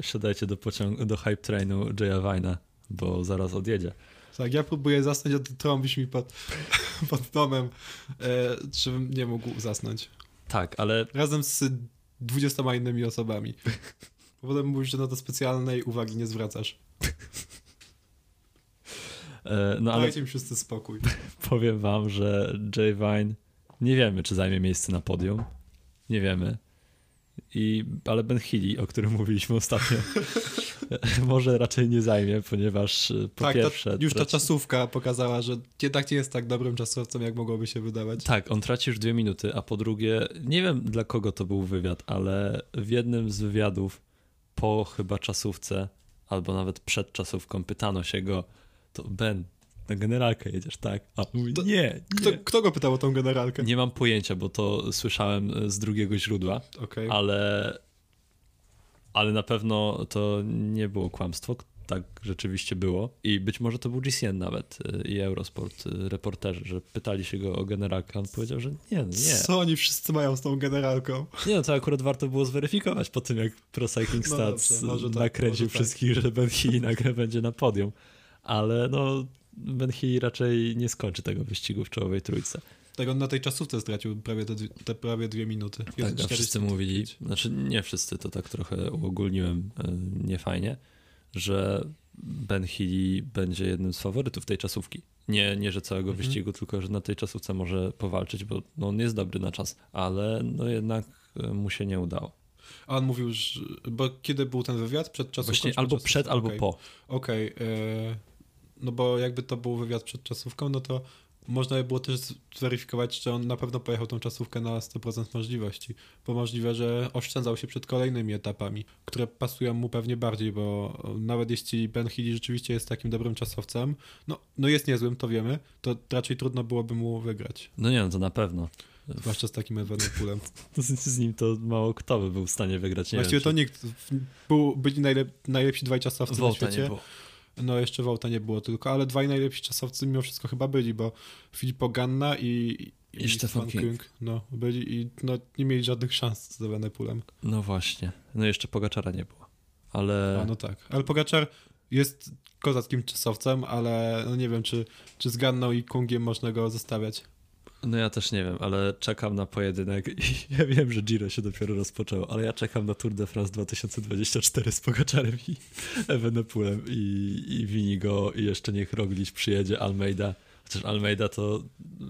wsiadajcie do pociągu, do Hype Trainu Jaya Vine'a, bo zaraz odjedzie. Tak, ja próbuję zasnąć, a ty trąbisz mi pod, pod domem, e, żebym nie mógł zasnąć. Tak, ale... Razem z dwudziestoma innymi osobami. Potem mówisz, że na to specjalnej uwagi nie zwracasz. E, no ale... Dajcie mi wszyscy spokój. Powiem wam, że Jay Vine nie wiemy, czy zajmie miejsce na podium. Nie wiemy. I, ale Ben Healy, o którym mówiliśmy ostatnio, może raczej nie zajmie, ponieważ e, po tak, pierwsze... Ta, już ta czasówka pokazała, że jednak nie jest tak dobrym czasowcem, jak mogłoby się wydawać. Tak, on traci już dwie minuty, a po drugie, nie wiem dla kogo to był wywiad, ale w jednym z wywiadów po chyba czasówce, albo nawet przed czasówką pytano się go, to Ben, na generalkę jedziesz, tak? A mówi, to, nie, nie. Kto, kto, go pytał o tą generalkę? Nie mam pojęcia, bo to słyszałem z drugiego źródła, okay. ale, ale na pewno to nie było kłamstwo, tak rzeczywiście było. I być może to był GCN nawet y, i Eurosport, y, reporterzy, że pytali się go o generalkę, on powiedział, że nie, no nie. Co oni wszyscy mają z tą generalką? Nie, no to akurat warto było zweryfikować po tym, jak Pro Cycling no Stats no dobrze, nakręcił tak, wszystkich, tak. że Ben nagle będzie na podium. Ale no, Healy raczej nie skończy tego wyścigu w czołowej trójce. Tak, on na tej czasówce stracił prawie te, te prawie dwie minuty. Tak, a wszyscy mówili, znaczy nie wszyscy, to tak trochę uogólniłem e, niefajnie, że Ben Healy będzie jednym z faworytów tej czasówki. Nie, nie że całego mhm. wyścigu, tylko że na tej czasówce może powalczyć, bo no, on jest dobry na czas, ale no jednak e, mu się nie udało. A on mówił, że, bo kiedy był ten wywiad? Przed czasówką? Właśnie albo przed, albo okay. po. Okej. Okay. E, no bo jakby to był wywiad przed czasówką, no to można by było też zweryfikować, czy on na pewno pojechał tą czasówkę na 100% możliwości, bo możliwe, że oszczędzał się przed kolejnymi etapami, które pasują mu pewnie bardziej, bo nawet jeśli Ben Healy rzeczywiście jest takim dobrym czasowcem, no, no jest niezłym, to wiemy, to raczej trudno byłoby mu wygrać. No nie, no to na pewno. Zwłaszcza z takim Evenepoolem. Z, z nim to mało kto by był w stanie wygrać. Nie Właściwie wiem, to czy... nikt. Był, byli najlep, najlepsi dwaj czasowcy Volta na świecie. No jeszcze Wołta nie było tylko, ale dwaj najlepsi czasowcy mimo wszystko chyba byli, bo Filippo Ganna i, i, I Stefan King. King. No, byli i no, nie mieli żadnych szans z Evenepoolem. No właśnie. No jeszcze Pogaczara nie było. Ale... A, no tak. Ale Pogaczar jest kozackim czasowcem, ale no nie wiem, czy, czy z Ganną i Kungiem można go zostawiać. No ja też nie wiem, ale czekam na pojedynek i ja wiem, że Giro się dopiero rozpoczęło, ale ja czekam na Tour de France 2024 z Pogaczarem i Evenepoelem i, i Winigo i jeszcze niech Roglic przyjedzie, Almeida. Chociaż Almeida to,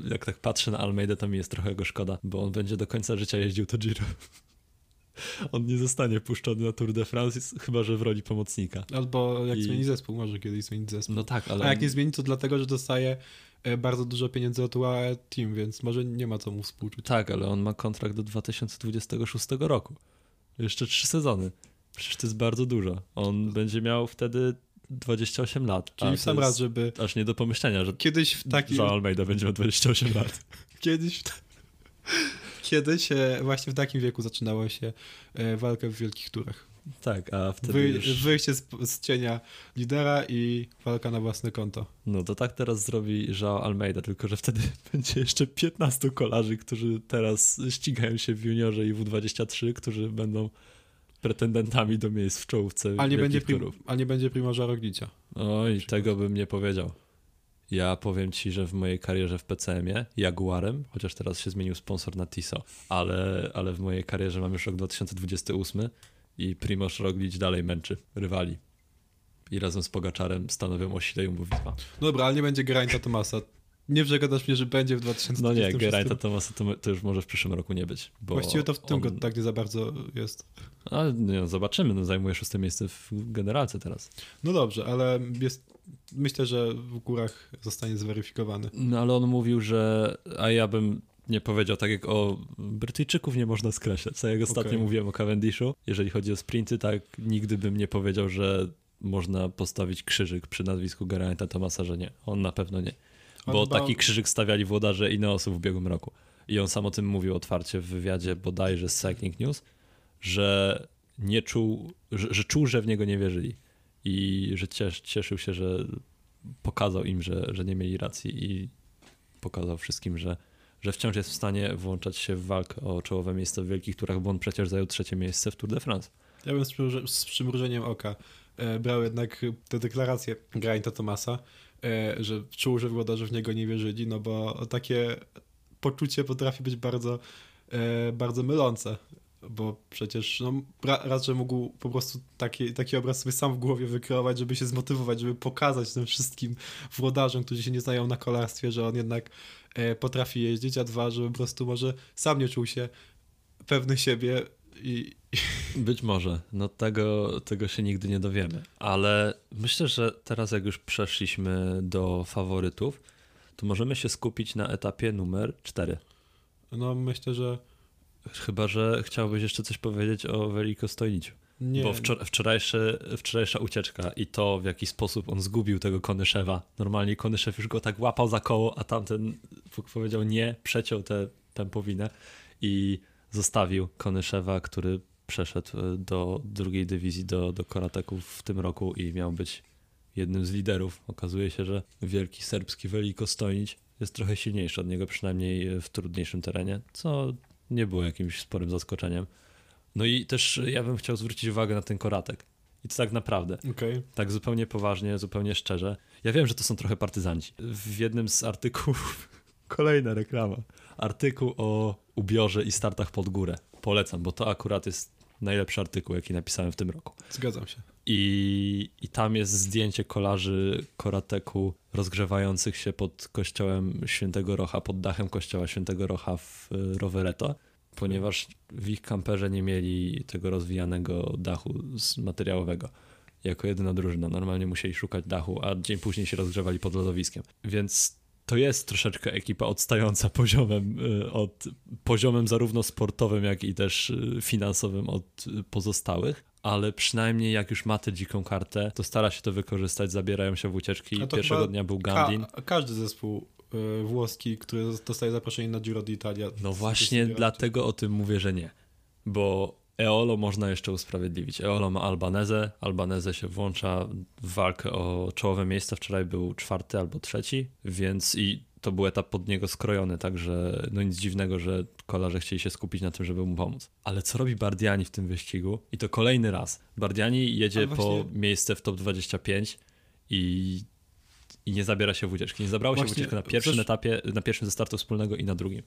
jak tak patrzę na Almeida, to mi jest trochę go szkoda, bo on będzie do końca życia jeździł to Giro. On nie zostanie puszczony na Tour de France, chyba że w roli pomocnika. Albo jak I- zmieni zespół, może kiedyś zmienić zespół. No tak, ale A jak nie zmieni, to dlatego, że dostaje bardzo dużo pieniędzy od UAE Team, więc może nie ma co mu współczuć. Tak, ale on ma kontrakt do 2026 roku. Jeszcze trzy sezony. Przecież to jest bardzo dużo. On będzie miał wtedy 28 lat. Czyli w sam raz, żeby Aż nie do pomyślenia, że kiedyś w takim... Jean Almeida będzie miał 28 lat. Kiedyś w... Kiedyś e, właśnie w takim wieku zaczynało się e, walkę w wielkich turach. Tak, a wtedy Wy, już... Wyjście z, z cienia lidera i walka na własne konto. No to tak teraz zrobi João Almeida, tylko że wtedy będzie jeszcze 15 kolarzy, którzy teraz ścigają się w juniorze i W23, którzy będą pretendentami do miejsc w czołówce Ale nie, będzie prim, ale nie będzie Primoża Roglicia. Oj, tego bym nie powiedział. Ja powiem ci, że w mojej karierze w PCM-ie Jaguarem, chociaż teraz się zmienił sponsor na Tiso, ale, ale w mojej karierze mam już rok 2028 i Primoz Roglic dalej męczy rywali. I razem z Pogaczarem stanowią osi Jumbo Visma. No dobra, ale nie będzie Geraint'a Tomasa. Nie przegadasz mnie, że będzie w 2026. No nie, Geraint'a Thomasa to, to już może w przyszłym roku nie być. Właściwie to w tym on... go tak nie za bardzo jest. Ale nie, zobaczymy, no zajmuje szóste miejsce w generalce teraz. No dobrze, ale jest, myślę, że w górach zostanie zweryfikowany. No ale on mówił, że. A ja bym nie powiedział tak jak o Brytyjczyków nie można skreślać. Co jak ostatnio Okej. mówiłem o Cavendishu, jeżeli chodzi o sprinty, tak nigdy bym nie powiedział, że można postawić krzyżyk przy nazwisku Geraint'a Thomasa, że nie. On na pewno nie. Bo dba- taki krzyżyk stawiali włodarze Ineosu w ubiegłym roku. I on sam o tym mówił otwarcie w wywiadzie bodajże z Cycling News, że nie czuł, że, że czuł, że w niego nie wierzyli. I że ciesz, cieszył się, że pokazał im, że, że nie mieli racji i pokazał wszystkim, że, że wciąż jest w stanie włączać się w walkę o czołowe miejsce w wielkich turach, bo on przecież zajął trzecie miejsce w Tour de France. Ja bym z, przymruże, z przymrużeniem oka e, brał jednak tę deklarację Geraint'a Tomasa, e, że czuł, że włodarze w niego nie wierzyli, no bo takie poczucie potrafi być bardzo, e, bardzo mylące. Bo przecież no, ra- raz, że mógł po prostu taki, taki obraz sobie sam w głowie wykreować, żeby się zmotywować, żeby pokazać tym wszystkim włodarzom, którzy się nie znają na kolarstwie, że on jednak potrafi jeździć, a dwa, żeby po prostu może sam nie czuł się pewny siebie i, Być może, no tego, tego się nigdy nie dowiemy, ale myślę, że teraz jak już przeszliśmy do faworytów, to możemy się skupić na etapie numer 4. No myślę, że Chyba, że chciałbyś jeszcze coś powiedzieć o Veliko Stojniciu. Nie. Bo wczor- wczorajszy, wczorajsza ucieczka i to, w jaki sposób on zgubił tego Konyszewa. Normalnie Konyszew już go tak łapał za koło, a tamten powiedział nie, przeciął tę tempowinę i zostawił Konyszewa, który przeszedł e, do drugiej dywizji, do, do Korateków w tym roku i miał być jednym z liderów. Okazuje się, że wielki serbski Veliko Stojnić jest trochę silniejszy od niego, przynajmniej w trudniejszym terenie, co nie było jakimś sporym zaskoczeniem. No i też ja bym chciał zwrócić uwagę na ten koratek. I to tak naprawdę, Okej. tak zupełnie poważnie, zupełnie szczerze. Ja wiem, że to są trochę partyzanci. W jednym z artykułów, kolejna reklama, artykuł o ubiorze i startach pod górę. Polecam, bo to akurat jest najlepszy artykuł, jaki napisałem w tym roku. Zgadzam się. I, I tam jest zdjęcie kolarzy Korateku rozgrzewających się pod kościołem Świętego Rocha, pod dachem kościoła Świętego Rocha w y, Rovereto, ponieważ w ich kamperze nie mieli tego rozwijanego dachu z materiałowego. Jako jedyna drużyna. Normalnie musieli szukać dachu, a dzień później się rozgrzewali pod lodowiskiem. Więc to jest troszeczkę ekipa odstająca poziomem y, od poziomem zarówno sportowym, jak i też y, finansowym od pozostałych, ale przynajmniej jak już ma tę dziką kartę, to stara się to wykorzystać, zabierają się w ucieczki. Pierwszego dnia był Gandin. Ka- każdy zespół włoski, który dostaje zaproszenie na Giro d'Italia. No właśnie dlatego o tym mówię, że nie. Bo Eolo można jeszcze usprawiedliwić. Eolo ma Albanezę, Albanezę się włącza w walkę o czołowe miejsce. Wczoraj był czwarty albo trzeci, więc i to był etap pod niego skrojony, także no nic dziwnego, że kolarze chcieli się skupić na tym, żeby mu pomóc. Ale co robi Bardiani w tym wyścigu? I to kolejny raz. Bardiani jedzie Ale po właśnie- miejsce w top 25 i i nie zabiera się w ucieczki. Nie zabrało się w Właśnie, ucieczkę na pierwszym zesz- etapie, na pierwszym ze startu wspólnego i na drugim.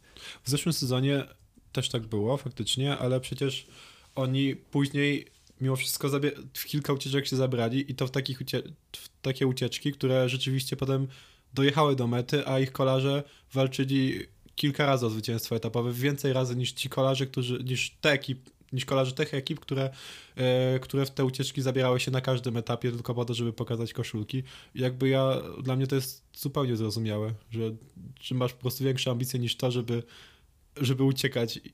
W zeszłym sezonie też tak było faktycznie, ale przecież oni później mimo wszystko w kilka ucieczek się zabrali i to w, takich ucie- w takie ucieczki, które rzeczywiście potem dojechały do mety, a ich kolarze walczyli kilka razy o zwycięstwo etapowe, więcej razy niż ci kolarze, którzy, niż te ekip, niż kolarze tych ekip, które, e, które w te ucieczki zabierały się na każdym etapie tylko po to, żeby pokazać koszulki. Jakby ja, dla mnie to jest zupełnie zrozumiałe, że, że masz po prostu większe ambicje niż to, żeby, żeby uciekać. I,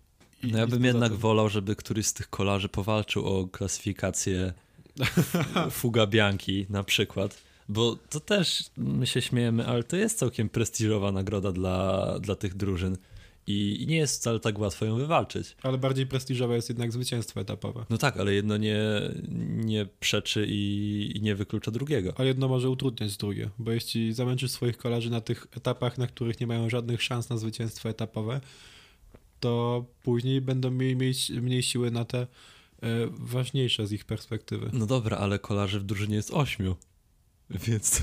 No ja bym jednak wolał, żeby któryś z tych kolarzy powalczył o klasyfikację Fuga Bianchi na przykład, bo to też my się śmiejemy, ale to jest całkiem prestiżowa nagroda dla, dla tych drużyn i, i nie jest wcale tak łatwo ją wywalczyć. Ale bardziej prestiżowe jest jednak zwycięstwo etapowe. No tak, ale jedno nie, nie przeczy i, i nie wyklucza drugiego. Ale jedno może utrudniać drugie, bo jeśli zamęczysz swoich kolarzy na tych etapach, na których nie mają żadnych szans na zwycięstwo etapowe, to później będą mieli mieć mniej siły na te e, ważniejsze z ich perspektywy. No dobra, ale kolarzy w drużynie jest ośmiu, więc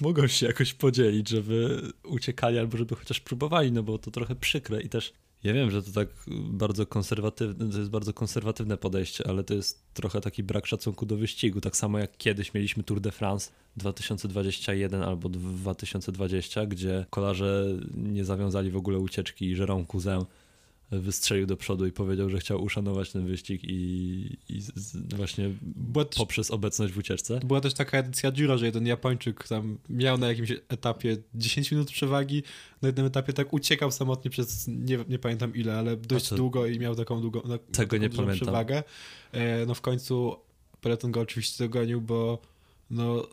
mogą się jakoś podzielić, żeby uciekali albo żeby chociaż próbowali, no bo to trochę przykre i też ja wiem, że to tak bardzo konserwatywne, to jest bardzo konserwatywne podejście, ale to jest trochę taki brak szacunku do wyścigu, tak samo jak kiedyś mieliśmy Tour de France 2021 albo 2020, gdzie kolarze nie zawiązali w ogóle ucieczki i Jérôme Cousin wystrzelił do przodu i powiedział, że chciał uszanować ten wyścig i, i właśnie też, poprzez obecność w ucieczce. była też taka edycja Giro, że jeden Japończyk tam miał na jakimś etapie 10 minut przewagi, na jednym etapie tak uciekał samotnie przez nie, nie pamiętam ile, ale dość to- długo i miał taką długą na, taką nie pamiętam. przewagę. E, no w końcu peloton go oczywiście dogonił, bo no,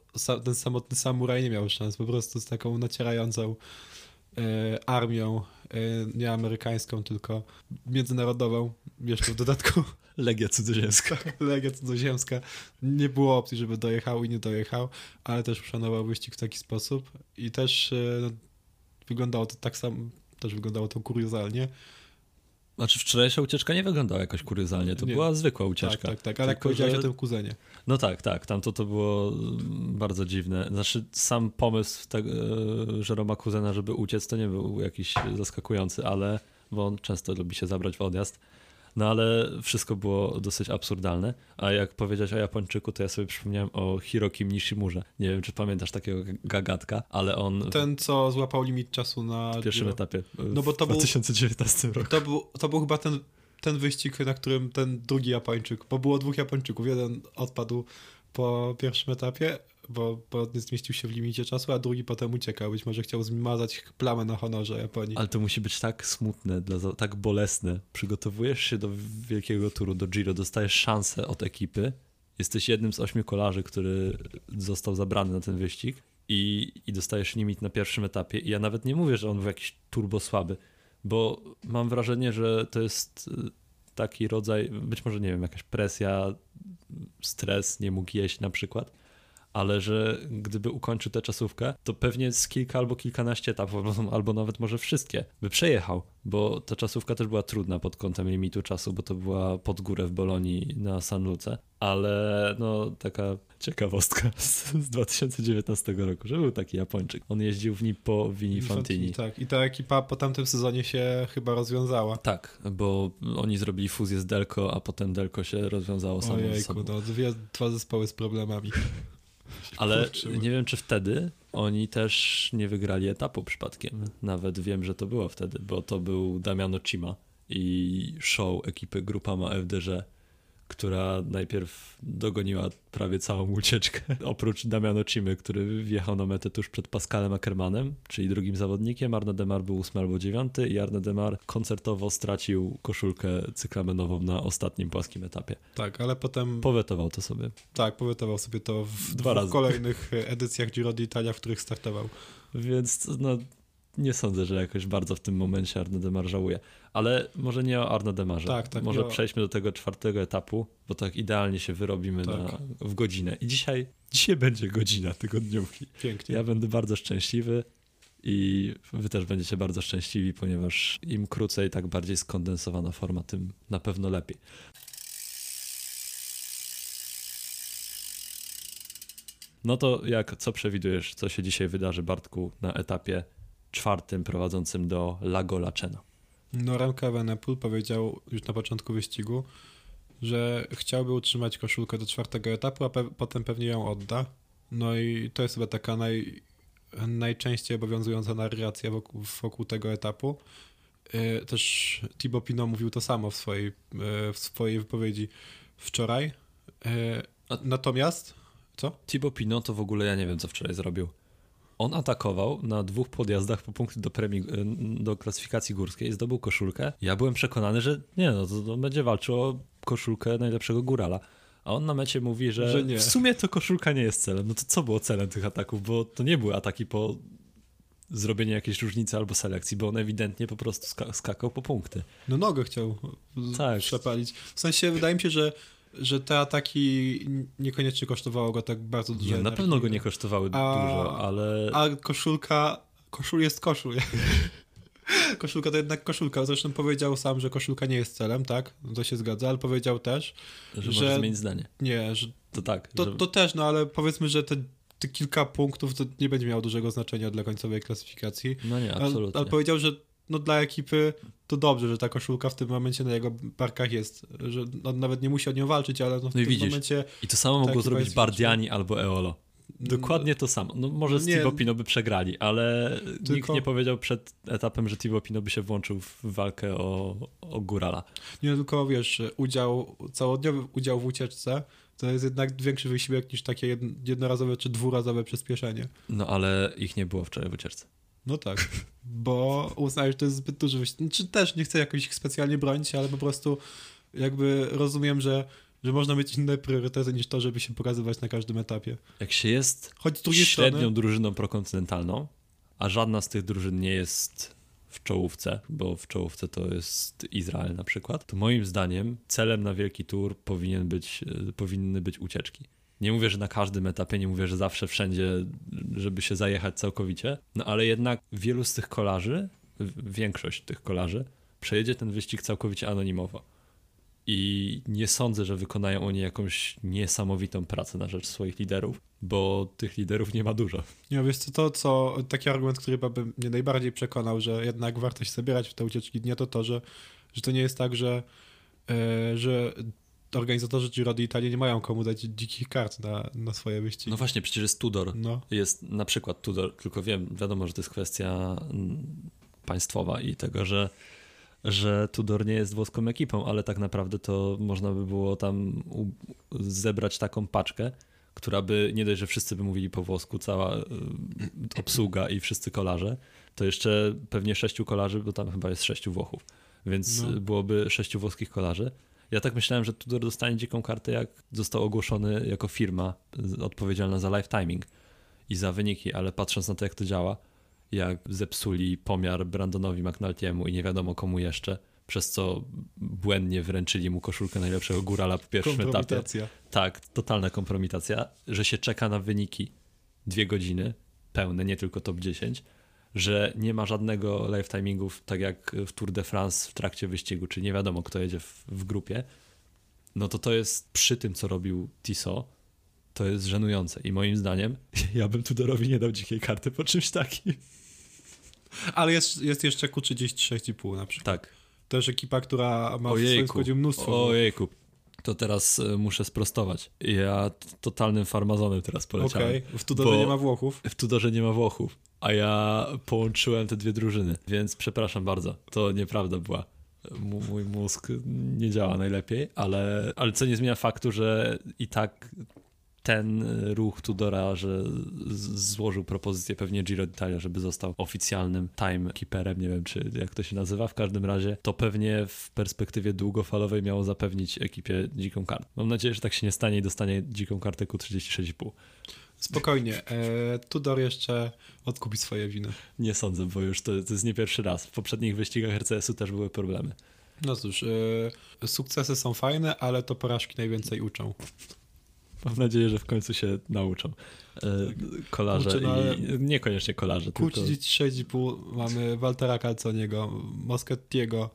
ten samotny samuraj nie miał szans, po prostu z taką nacierającą e, armią, nie amerykańską, tylko międzynarodową, jeszcze w dodatku Legia cudzoziemska. Legia cudzoziemska. Nie było opcji, żeby dojechał i nie dojechał, ale też uszanował wyścig w taki sposób i też e, no, wyglądało to tak samo, też wyglądało to kuriozalnie. Znaczy wczorajsza ucieczka nie wyglądała jakoś kuriozalnie, to Nie. była zwykła Tak, ucieczka. tak, tak, ale jak powiedziałeś że- o tym kuzynie. No tak, tak, tam to, to było mm, bardzo dziwne. Znaczy sam pomysł tego, e, Żeroma Kuzena, żeby uciec, to nie był jakiś zaskakujący, ale, bo on często lubi się zabrać w odjazd. No ale wszystko było dosyć absurdalne. A jak powiedziałeś o Japończyku, to ja sobie przypomniałem o Hirokim Nishimurze. Nie wiem, czy pamiętasz takiego gagatka, ale on Ten, co złapał limit czasu na w pierwszym etapie w No bo to był- 2019 roku. To był, to był chyba ten, ten wyścig, na którym ten drugi Japończyk, bo było dwóch Japończyków, jeden odpadł po pierwszym etapie, bo, bo nie zmieścił się w limicie czasu, a drugi potem uciekał. Być może chciał zmazać plamę na honorze Japonii. Ale to musi być tak smutne, dla, tak bolesne. Przygotowujesz się do wielkiego turu, do Giro, dostajesz szansę od ekipy. Jesteś jednym z ośmiu kolarzy, który został zabrany na ten wyścig i, i dostajesz limit na pierwszym etapie. I ja nawet nie mówię, że on był jakiś turbo słaby, bo mam wrażenie, że to jest y, taki rodzaj, być może nie wiem, jakaś presja, stres, nie mógł jeść na przykład ale że gdyby ukończył tę czasówkę, to pewnie z kilka albo kilkanaście etapów, albo, nawet może wszystkie, by przejechał, bo ta czasówka też była trudna pod kątem limitu czasu, bo to była pod górę w Bolonii na San Luce, ale no taka ciekawostka z, z 2019 roku, że był taki Japończyk. On jeździł w Nippo Vini Fantini. Tak, i ta ekipa po tamtym sezonie się chyba rozwiązała. Tak, bo oni zrobili fuzję z Delco, a potem Delco się rozwiązało samo Ojejku, sobą. no dwie, dwa zespoły z problemami. Ale kurczyły. nie wiem, czy wtedy oni też nie wygrali etapu przypadkiem. Nawet wiem, że to było wtedy, bo to był Damiano Cima i show ekipy Grupama FDŻ, która najpierw dogoniła prawie całą ucieczkę. Oprócz Damiano Cimy, który wjechał na metę tuż przed Pascalem Ackermanem, czyli drugim zawodnikiem. Arne Demar był ósmy albo dziewiąty i Arne Demar koncertowo stracił koszulkę cyklamenową na ostatnim płaskim etapie. Tak, ale potem Powetował to sobie. tak, powietował sobie to w Dwa dwóch razy. kolejnych edycjach Giro d'Italia, w których startował. Więc no, nie sądzę, że jakoś bardzo w tym momencie Arne Demar żałuje. Ale może nie o Arne Demarze. Tak, tak, Może o- przejdźmy do tego czwartego etapu, bo tak idealnie się wyrobimy Tak. na, w godzinę. I dzisiaj, dzisiaj będzie godzina tygodniówki. Pięknie. Ja będę bardzo szczęśliwy i wy też będziecie bardzo szczęśliwi, ponieważ im krócej, tak bardziej skondensowana forma, tym na pewno lepiej. No to jak, co przewidujesz, co się dzisiaj wydarzy, Bartku, na etapie czwartym prowadzącym do Lago Lacena? No Remke Evenepoel powiedział już na początku wyścigu, że chciałby utrzymać koszulkę do czwartego etapu, a pe potem pewnie ją odda. No i to jest chyba taka naj, najczęściej obowiązująca narracja wokół, wokół tego etapu. Yy, też Thibaut Pinot mówił to samo w swojej, yy, w swojej wypowiedzi wczoraj. Yy, natomiast, co? Thibaut Pinot to w ogóle ja nie wiem, co wczoraj zrobił. On atakował na dwóch podjazdach po punkty do, premii, do klasyfikacji górskiej, zdobył koszulkę. Ja byłem przekonany, że nie, no to, będzie walczył o koszulkę najlepszego górala. A on na mecie mówi, że, Że w sumie to koszulka nie jest celem. No to co było celem tych ataków? Bo to nie były ataki po zrobienie jakiejś różnicy albo selekcji, bo on ewidentnie po prostu ska skakał po punkty. No nogę chciał Tak. przepalić. W sensie wydaje mi się, że, że te ataki niekoniecznie kosztowało go tak bardzo dużo Nie, na energii. pewno go nie kosztowały A- dużo, ale A koszulka, koszul jest koszul. koszulka to jednak koszulka. Zresztą powiedział sam, że koszulka nie jest celem, tak? To się zgadza, ale powiedział też, że, że- może zmienić zdanie. nie, że To tak, to, że... to też, no ale powiedzmy, że te, kilka punktów to nie będzie miało dużego znaczenia dla końcowej klasyfikacji. no nie, Ale, absolutnie. ale powiedział, że no dla ekipy to dobrze, że ta koszulka w tym momencie na jego barkach jest, że on nawet nie musi o nią walczyć, ale no w No i tym widzisz, momencie I to samo mogło zrobić Bardiani albo Eolo. Dokładnie to samo. No może No z Pinot by przegrali, ale nikt Tylko- nie powiedział przed etapem, że Thibaut Pinot by się włączył w walkę o, o Górala. nie tylko wiesz, udział, całodniowy udział w ucieczce to jest jednak większy wysiłek niż takie jedn- jednorazowe czy dwurazowe przyspieszenie. No ale ich nie było wczoraj w ucieczce. No tak, bo uznałeś, że to jest zbyt duży wysiłek. Czy też nie chcę jakoś ich specjalnie bronić, ale po prostu jakby rozumiem, że, że można mieć inne priorytety niż to, żeby się pokazywać na każdym etapie. Jak się jest Choć z drugiej średnią strony... drużyną prokontynentalną, a żadna z tych drużyn nie jest w czołówce, bo w czołówce to jest Izrael na przykład, to moim zdaniem celem na wielki tour powinien być, e, powinny być ucieczki. Nie mówię, że na każdym etapie, nie mówię, że zawsze wszędzie, żeby się zajechać całkowicie, no ale jednak wielu z tych kolarzy, większość tych kolarzy, przejedzie ten wyścig całkowicie anonimowo. I nie sądzę, że wykonają oni jakąś niesamowitą pracę na rzecz swoich liderów, bo tych liderów nie ma dużo. Nie, wiesz to co, taki argument, który by mnie najbardziej przekonał, że jednak warto się zabierać w te ucieczki dnia, to to, że, że to nie jest tak, że, e, że organizatorzy Giro d'Italia nie mają komu dać dzikich kart na, na swoje wyścigi. No właśnie, przecież jest Tudor. No, Jest na przykład Tudor, tylko wiem, wiadomo, że to jest kwestia mm, państwowa i tego, że, że Tudor nie jest włoską ekipą, ale tak naprawdę to można by było tam zebrać taką paczkę, która by, nie dość, że wszyscy by mówili po włosku, cała y, obsługa i wszyscy kolarze, to jeszcze pewnie sześciu kolarzy, bo tam chyba jest sześciu Włochów, więc No. byłoby sześciu włoskich kolarzy. Ja tak myślałem, że Tudor dostanie dziką kartę, jak został ogłoszony jako firma odpowiedzialna za live timing i za wyniki, ale patrząc na to, jak to działa, jak zepsuli pomiar Brandonowi McNulty'emu i nie wiadomo komu jeszcze, przez co błędnie wręczyli mu koszulkę najlepszego górala po pierwszym etapie. Tak, totalna kompromitacja, że się czeka na wyniki dwie godziny pełne, nie tylko top 10, że nie ma żadnego live timingów, tak jak w Tour de France w trakcie wyścigu, czy nie wiadomo, kto jedzie w, w grupie, no to to jest przy tym, co robił Tissot, to jest żenujące. I moim zdaniem, ja bym Tudorowi nie dał dzikiej karty po czymś takim. Ale jest, jest jeszcze Q36,5 na przykład. Tak. Też ekipa, która ma w swoim Ojejku. składzie mnóstwo. Ojejku. To teraz e, muszę sprostować. Ja totalnym farmazonem teraz poleciałem. Okej, w Tudorze nie ma Włochów. W Tudorze nie ma Włochów, a ja połączyłem te dwie drużyny, więc przepraszam bardzo, to nieprawda była. M- mój mózg nie działa najlepiej, ale, ale co nie zmienia faktu, że i tak ten ruch Tudora, że złożył propozycję pewnie Giro d'Italia, żeby został oficjalnym timekeeperem, nie wiem czy jak to się nazywa, w każdym razie to pewnie w perspektywie długofalowej miało zapewnić ekipie dziką kartę. Mam nadzieję, że tak się nie stanie i dostanie dziką kartę Q36,5. Spokojnie, e, Tudor jeszcze odkupi swoje winy. Nie sądzę, bo już to, to jest nie pierwszy raz. W poprzednich wyścigach RCS-u też były problemy. No cóż, e, sukcesy są fajne, ale to porażki najwięcej uczą. Mam nadzieję, że w końcu się nauczą. E, kolarze Kurczę, no i niekoniecznie kolarze, tylko Q36,5 mamy Waltera Calzoniego, Moskettiego,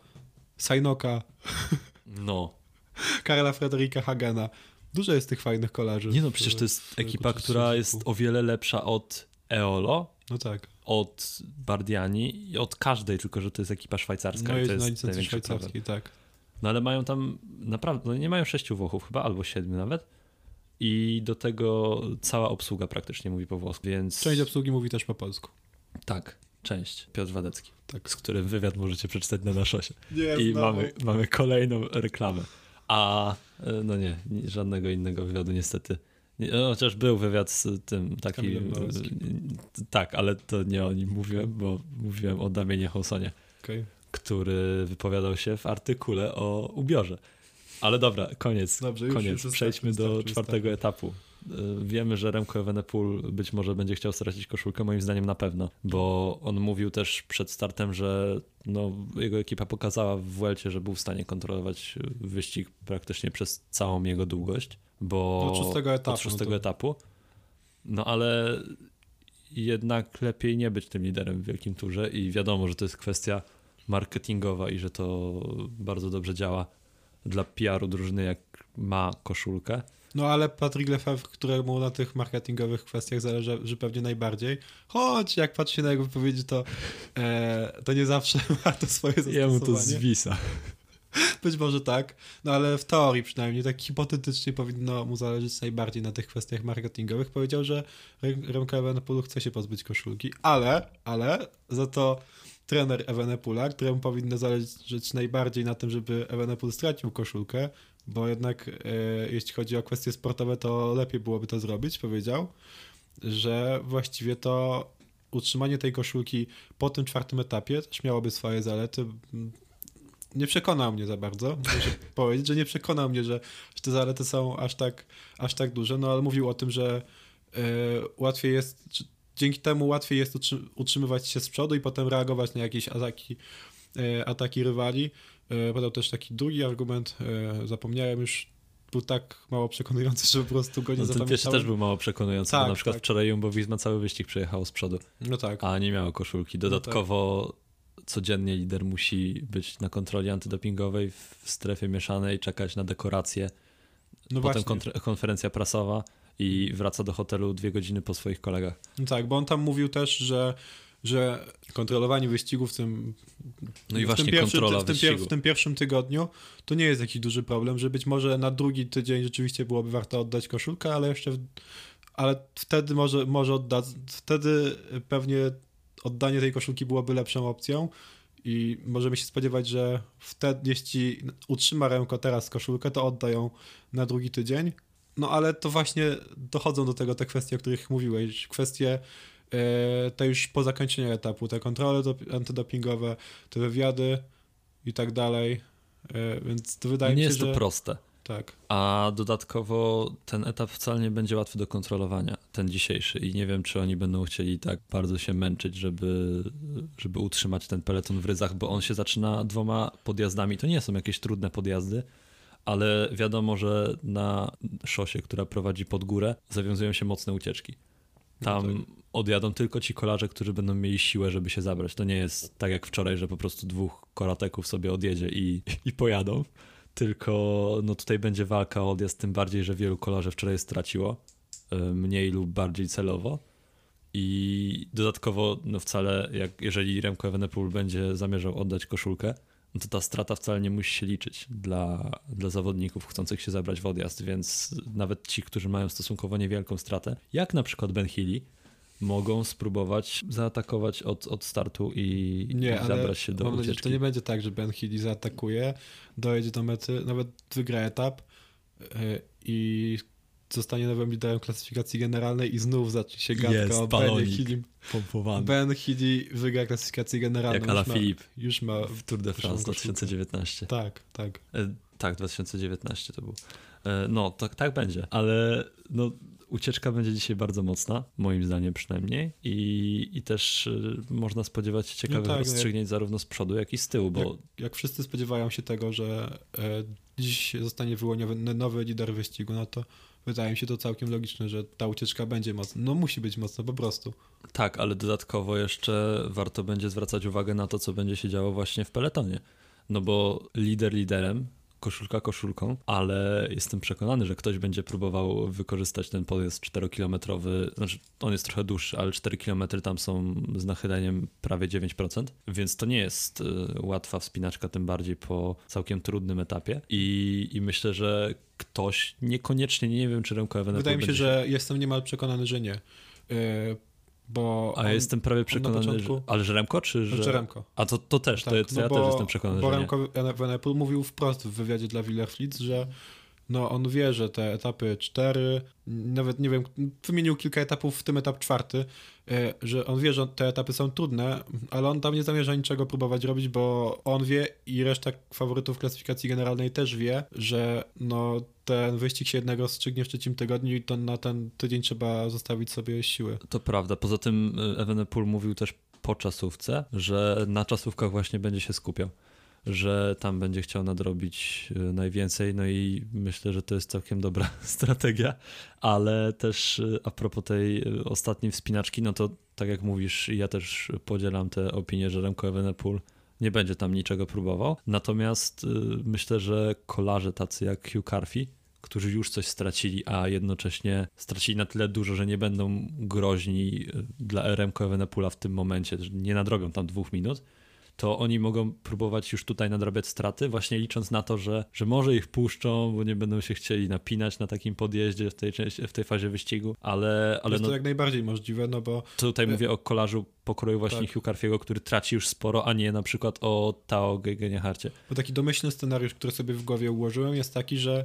Sainoka, no, Karla Frederika Hagena. Dużo jest tych fajnych kolarzy. Nie no, przecież to jest ekipa, która jest o wiele lepsza od Eolo, no tak. od Bardiani i od każdej, tylko że to jest ekipa szwajcarska. No i to jest jest największy szwajcarskiej, problem. tak. No ale mają tam naprawdę, no nie mają sześciu Włochów chyba, albo siedmiu nawet. I do tego cała obsługa praktycznie mówi po włosku, więc... Część obsługi mówi też po polsku. Tak, część. Piotr Wadecki, Tak. z którym wywiad możecie przeczytać na naszosie. Nie, I mamy, mamy kolejną reklamę. A e, no nie, żadnego innego wywiadu niestety. Nie, no, chociaż był wywiad z tym taki. Kamilem Małeckim. e, Tak, ale to nie o nim mówiłem, bo mówiłem o Damienie Hołsonie, Okej. który wypowiadał się w artykule o ubiorze. Ale dobra, koniec. Dobrze, już- koniec. już Przejdźmy wystarczy, do wystarczy, czwartego etapu. Y, Wiemy, że Remco Evenepoel być może będzie chciał stracić koszulkę, moim zdaniem na pewno, bo on mówił też przed startem, że no, jego ekipa pokazała w Vuelcie, że był w stanie kontrolować wyścig praktycznie przez całą jego długość, bo Od szóstego etapu, Od szóstego no to- etapu. No ale jednak lepiej nie być tym liderem w wielkim turze i wiadomo, że to jest kwestia marketingowa i że to bardzo dobrze działa dla PR-u drużyny, jak ma koszulkę. No ale Patrick Lefebvre, któremu na tych marketingowych kwestiach zależy że pewnie najbardziej, choć jak patrzy się na jego wypowiedzi, to, e, to nie zawsze ma to swoje Jemu zastosowanie. to zwisa. Być może tak, no ale w teorii przynajmniej, tak hipotetycznie powinno mu zależeć najbardziej na tych kwestiach marketingowych. Powiedział, że Rem- Remco Evenepoel chce się pozbyć koszulki, ale, ale za to trener Evenepoela, któremu powinno zależeć najbardziej na tym, żeby Evenepoel stracił koszulkę, bo jednak e, jeśli chodzi o kwestie sportowe, to lepiej byłoby to zrobić, powiedział, że właściwie to utrzymanie tej koszulki po tym czwartym etapie też miałoby swoje zalety. Nie przekonał mnie za bardzo, muszę powiedzieć, że nie przekonał mnie, że, że te zalety są aż tak, aż tak duże, no ale mówił o tym, że e, łatwiej jest, dzięki temu łatwiej jest utrzy- utrzymywać się z przodu i potem reagować na jakieś ataki, e, ataki rywali. E, podał też taki drugi argument, e, zapomniałem już, był tak mało przekonujący, że po prostu go nie No, ten pierwszy zapamiętałem. też był mało przekonujący, Tak, bo na przykład tak. wczoraj Jumbo Visma cały wyścig przejechał z przodu, No tak. a nie miało koszulki. Dodatkowo codziennie lider musi być na kontroli antydopingowej w strefie mieszanej, czekać na dekoracje, No potem konferencja prasowa i wraca do hotelu dwie godziny po swoich kolegach. No tak, bo on tam mówił też, że, że kontrolowanie wyścigów w tym, No i w tym pierwszym, w tym, pier- wyścigu. w tym pierwszym tygodniu to nie jest jakiś duży problem, że być może na drugi tydzień rzeczywiście byłoby warto oddać koszulkę, ale jeszcze w, ale wtedy może, może odda, wtedy pewnie oddanie tej koszulki byłoby lepszą opcją i możemy się spodziewać, że wtedy, jeśli utrzyma Remco teraz koszulkę, to oddają na drugi tydzień. No ale to właśnie dochodzą do tego te kwestie, o których mówiłeś. Kwestie e, te już po zakończeniu etapu, te kontrole dop- antydopingowe, te wywiady i tak dalej. E, więc to wydaje nie mi się, jest to że proste. tak. A dodatkowo ten etap wcale nie będzie łatwy do kontrolowania, ten dzisiejszy. I nie wiem, czy oni będą chcieli tak bardzo się męczyć, żeby, żeby utrzymać ten peleton w ryzach, bo on się zaczyna dwoma podjazdami. To nie są jakieś trudne podjazdy, ale wiadomo, że na szosie, która prowadzi pod górę, zawiązują się mocne ucieczki. Tam No odjadą tylko ci kolarze, którzy będą mieli siłę, żeby się zabrać. To nie jest tak jak wczoraj, że po prostu dwóch korateków sobie odjedzie i, i pojadą. Tylko no tutaj będzie walka o odjazd, tym bardziej, że wielu kolarzy wczoraj straciło, y, mniej lub bardziej celowo. I dodatkowo, no wcale, jak jeżeli Remco Evenepoel będzie zamierzał oddać koszulkę, no to ta strata wcale nie musi się liczyć dla, dla zawodników chcących się zabrać w odjazd, więc nawet ci, którzy mają stosunkowo niewielką stratę, jak na przykład Ben Healy, mogą spróbować zaatakować od, od startu i, Nie, i zabrać się do mam nadzieję, ucieczki. to nie będzie tak, że Ben Healy zaatakuje, dojedzie do mety, nawet wygra etap e, i zostanie nowym liderem klasyfikacji generalnej i znów zacznie się gadka Jest o Benie. Healy. Pompowany. Ben Healy wygra klasyfikację generalną. Jak już Ala ma- Filip Już ma... w Tour de France koszulkę. 2019. Tak, tak. E, tak, 2019 to był. E, no, tak, tak będzie, ale no, ucieczka będzie dzisiaj bardzo mocna, moim zdaniem przynajmniej i, i też e, można spodziewać się ciekawych tak, no jak- rozstrzygnięć zarówno z przodu, jak i z tyłu, bo Jak, jak wszyscy spodziewają się tego, że e, dziś zostanie wyłoniony nowy lider wyścigu, no to wydaje mi się to całkiem logiczne, że ta ucieczka będzie mocna. No musi być mocna po prostu. tak, ale dodatkowo jeszcze warto będzie zwracać uwagę na to, co będzie się działo właśnie w peletonie. No bo lider liderem, koszulka koszulką, ale jestem przekonany, że ktoś będzie próbował wykorzystać ten podjazd 4-kilometrowy, znaczy on jest trochę dłuższy, ale 4 km tam są z nachyleniem prawie 9%, więc to nie jest y, łatwa wspinaczka, tym bardziej po całkiem trudnym etapie i, i myślę, że ktoś niekoniecznie, nie wiem czy Remco Evenepoel Wydaje mi się, będzie że jestem niemal przekonany, że nie. Bo A ja on- jestem prawie przekonany, początku- że, ale że Remko, czy że... Znaczy Remco. A to, to też, to, to ja też jestem przekonany, bo że. Remco Evenepoel mówił wprost w wywiadzie dla Willer-Flitz, że no on wie, że te etapy cztery, nawet nie wiem, wymienił kilka etapów, w tym etap czwarty, e, że on wie, że te etapy są trudne, ale on tam nie zamierza niczego próbować robić, bo on wie i reszta faworytów klasyfikacji generalnej też wie, że no ten wyścig się jednak rozstrzygnie w trzecim tygodniu i to na ten tydzień trzeba zostawić sobie siły. To prawda. Poza tym y, Evenepoel mówił też po czasówce, że na czasówkach właśnie będzie się skupiał. Że tam będzie chciał nadrobić y, najwięcej, no i myślę, że to jest całkiem dobra strategia, ale też y, a propos tej y, ostatniej wspinaczki, no to tak jak mówisz, ja też podzielam tę opinię, że Remco Evenepoel nie będzie tam niczego próbował. Natomiast myślę, że kolarze tacy jak Hugh Carthy, którzy już coś stracili, a jednocześnie stracili na tyle dużo, że nie będą groźni dla Remco Evenepoela w tym momencie, że nie nadrobią tam dwóch minut, to oni mogą próbować już tutaj nadrabiać straty, właśnie licząc na to, że, że może ich puszczą, bo nie będą się chcieli napinać na takim podjeździe w tej, części, w tej fazie wyścigu, ale, ale jest no, to jak najbardziej możliwe, no bo tutaj mówię o kolarzu pokroju właśnie Tak. Hugh Carthy'ego, który traci już sporo, a nie na przykład o Tao Gegenharcie. Bo taki domyślny scenariusz, który sobie w głowie ułożyłem, jest taki, że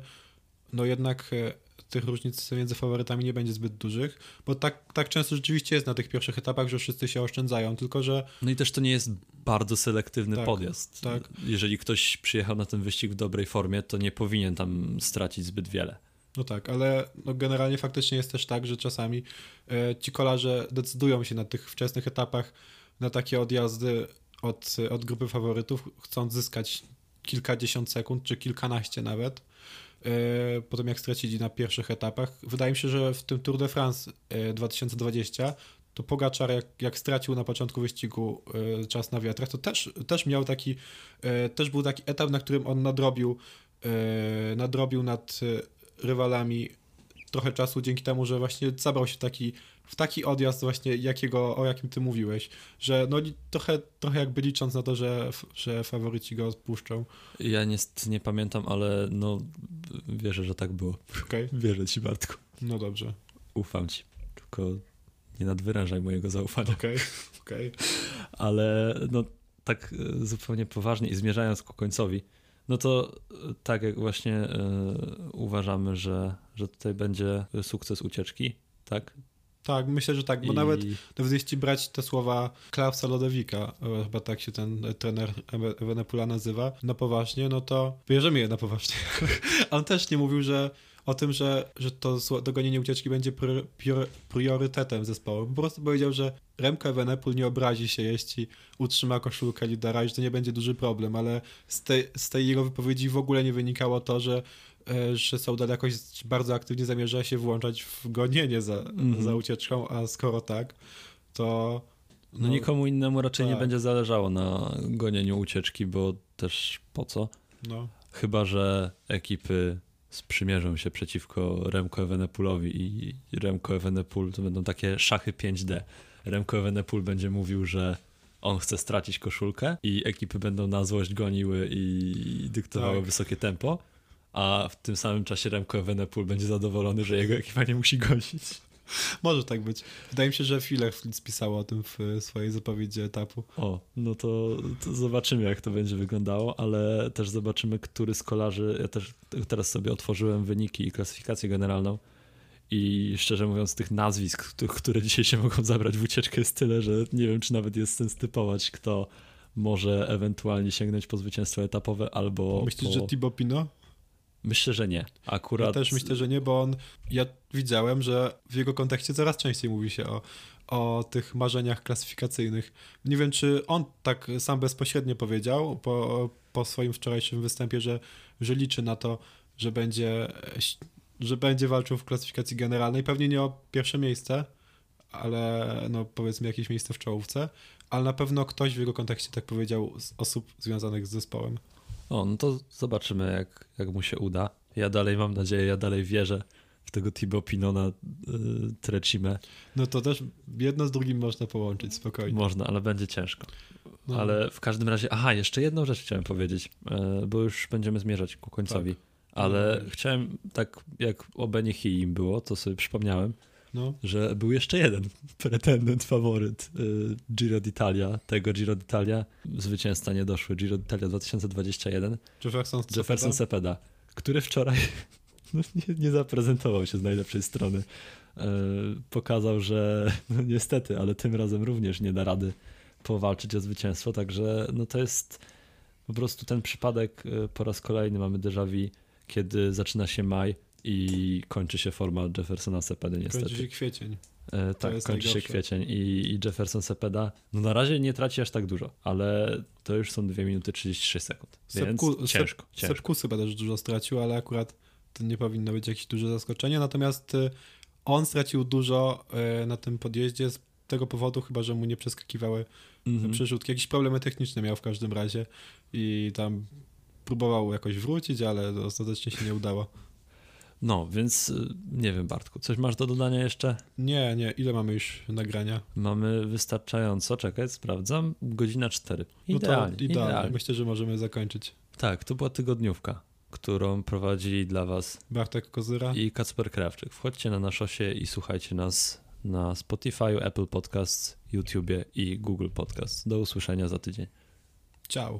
no jednak e, tych różnic między faworytami nie będzie zbyt dużych, bo tak, tak często rzeczywiście jest na tych pierwszych etapach, że wszyscy się oszczędzają, tylko że No i też to nie jest bardzo selektywny Tak, podjazd. tak. Jeżeli ktoś przyjechał na ten wyścig w dobrej formie, to nie powinien tam stracić zbyt wiele. no tak, ale no generalnie faktycznie jest też tak, że czasami e, ci kolarze decydują się na tych wczesnych etapach na takie odjazdy od, od grupy faworytów, chcąc zyskać kilkadziesiąt sekund, czy kilkanaście nawet, po tym jak stracili na pierwszych etapach. Wydaje mi się, że w tym Tour de France e, 2020 to Pogaczar jak, jak stracił na początku wyścigu e, czas na wiatrach, to też, też miał taki, e, też był taki etap, na którym on nadrobił, e, nadrobił nad e, rywalami trochę czasu dzięki temu, że właśnie zabrał się taki, w taki odjazd właśnie, jakiego, o jakim ty mówiłeś, że no trochę, trochę jakby licząc na to, że, że faworyci go odpuszczą. Ja niestety nie pamiętam, ale no wierzę, że tak było. Okej, Wierzę ci, Bartku. no dobrze. Ufam ci. Tylko nie nadwyrężaj mojego zaufania. Okej, okej. Ale no tak e, zupełnie poważnie i zmierzając ku końcowi, no to e, tak jak właśnie e, uważamy, że, że tutaj będzie sukces ucieczki, tak? Tak, myślę, że tak, bo I- nawet, nawet jeśli brać te słowa Klausa Lodewika, e, chyba tak się ten trener Ewe- Ewenepula nazywa, na poważnie, no to bierzemy je na poważnie. On też nie mówił, że o tym, że, że to dogonienie ucieczki będzie prior- prior- priorytetem zespołu. Po prostu powiedział, że Remco Ewenepul nie obrazi się, jeśli utrzyma koszulkę lidera i że to nie będzie duży problem, ale z tej, z tej jego wypowiedzi w ogóle nie wynikało to, że że Soudal jakoś bardzo aktywnie zamierza się włączać w gonienie za, Mhm. za ucieczką, a skoro tak, to No, nikomu innemu raczej nie tak. będzie zależało na gonieniu ucieczki, bo też po co? no, Chyba, że ekipy sprzymierzą się przeciwko Remco Evenepoelowi i Remco Evenepoel to będą takie szachy 5D. Remco Evenepoel będzie mówił, że on chce stracić koszulkę i ekipy będą na złość goniły i dyktowały Tak. wysokie tempo, a w tym samym czasie Remco Evenepoel będzie zadowolony, że jego ekipa nie musi gonić. może tak być. Wydaje mi się, że Filler Flitz pisał o tym w swojej zapowiedzi etapu. O, no to, to zobaczymy, jak to będzie wyglądało, ale też zobaczymy, który z kolarzy. Ja też teraz sobie otworzyłem wyniki i klasyfikację generalną. I szczerze mówiąc, tych nazwisk, któ- które dzisiaj się mogą zabrać w ucieczkę, jest tyle, że nie wiem, czy nawet jest sens typować, kto może ewentualnie sięgnąć po zwycięstwo etapowe albo. Myślisz, po... że Thibaut Pinot? Myślę, że nie. Akurat. Ja też myślę, że nie, bo on, ja widziałem, że w jego kontekście coraz częściej mówi się o, o tych marzeniach klasyfikacyjnych. Nie wiem, czy on tak sam bezpośrednio powiedział po, po swoim wczorajszym występie, że, że liczy na to, że będzie, że będzie walczył w klasyfikacji generalnej. Pewnie nie o pierwsze miejsce, ale no powiedzmy jakieś miejsce w czołówce, ale na pewno ktoś w jego kontekście tak powiedział z osób związanych z zespołem. O, no to zobaczymy, jak, jak mu się uda. Ja dalej mam nadzieję, ja dalej wierzę w tego Thibaut Pinona y, Trecime. No to też jedno z drugim można połączyć spokojnie. Można, ale będzie ciężko. No. Ale w każdym razie, aha, jeszcze jedną rzecz chciałem powiedzieć, e, bo już będziemy zmierzać ku końcowi. Ale No. chciałem, tak jak o Benie im było, to sobie przypomniałem, No, że był jeszcze jeden pretendent, faworyt y, Giro d'Italia, tego Giro d'Italia. Zwycięzca nie doszły, Giro d'Italia 2021, Jefferson Jefferson Cepeda, który wczoraj no, nie, nie zaprezentował się z najlepszej strony. Y, pokazał, że no, niestety, ale tym razem również nie da rady powalczyć o zwycięstwo, także no to jest po prostu ten przypadek y, po raz kolejny mamy déjà vu, kiedy zaczyna się maj i kończy się forma Jeffersona Cepedy niestety. Kończy się kwiecień. E, tak, kończy się najgorsze. kwiecień i, i Jefferson Cepeda, no na razie nie traci aż tak dużo, ale to już są 2 minuty 36 sekund, więc Sepku- ciężko, Sep, ciężko. Sepkus chyba też dużo stracił, ale akurat to nie powinno być jakieś duże zaskoczenie. Natomiast y, on stracił dużo y, na tym podjeździe z tego powodu, chyba że mu nie przeskakiwały Mhm. przerzutki. Jakieś problemy techniczne miał w każdym razie i tam próbował jakoś wrócić, ale ostatecznie się nie udało. No, więc y, nie wiem Bartku, coś masz do dodania jeszcze? Nie, nie, ile mamy już nagrania? Mamy wystarczająco, czekaj, sprawdzam, godzina 4. No to Idealnie, idealnie. idealnie. Myślę, że możemy zakończyć. Tak, to była tygodniówka, którą prowadzili dla was Bartek Kozyra. i Kacper Krawczyk. Wchodźcie na naszosie i słuchajcie nas na Spotify, Apple Podcasts, YouTubie i Google Podcasts. Do usłyszenia za tydzień. Ciao.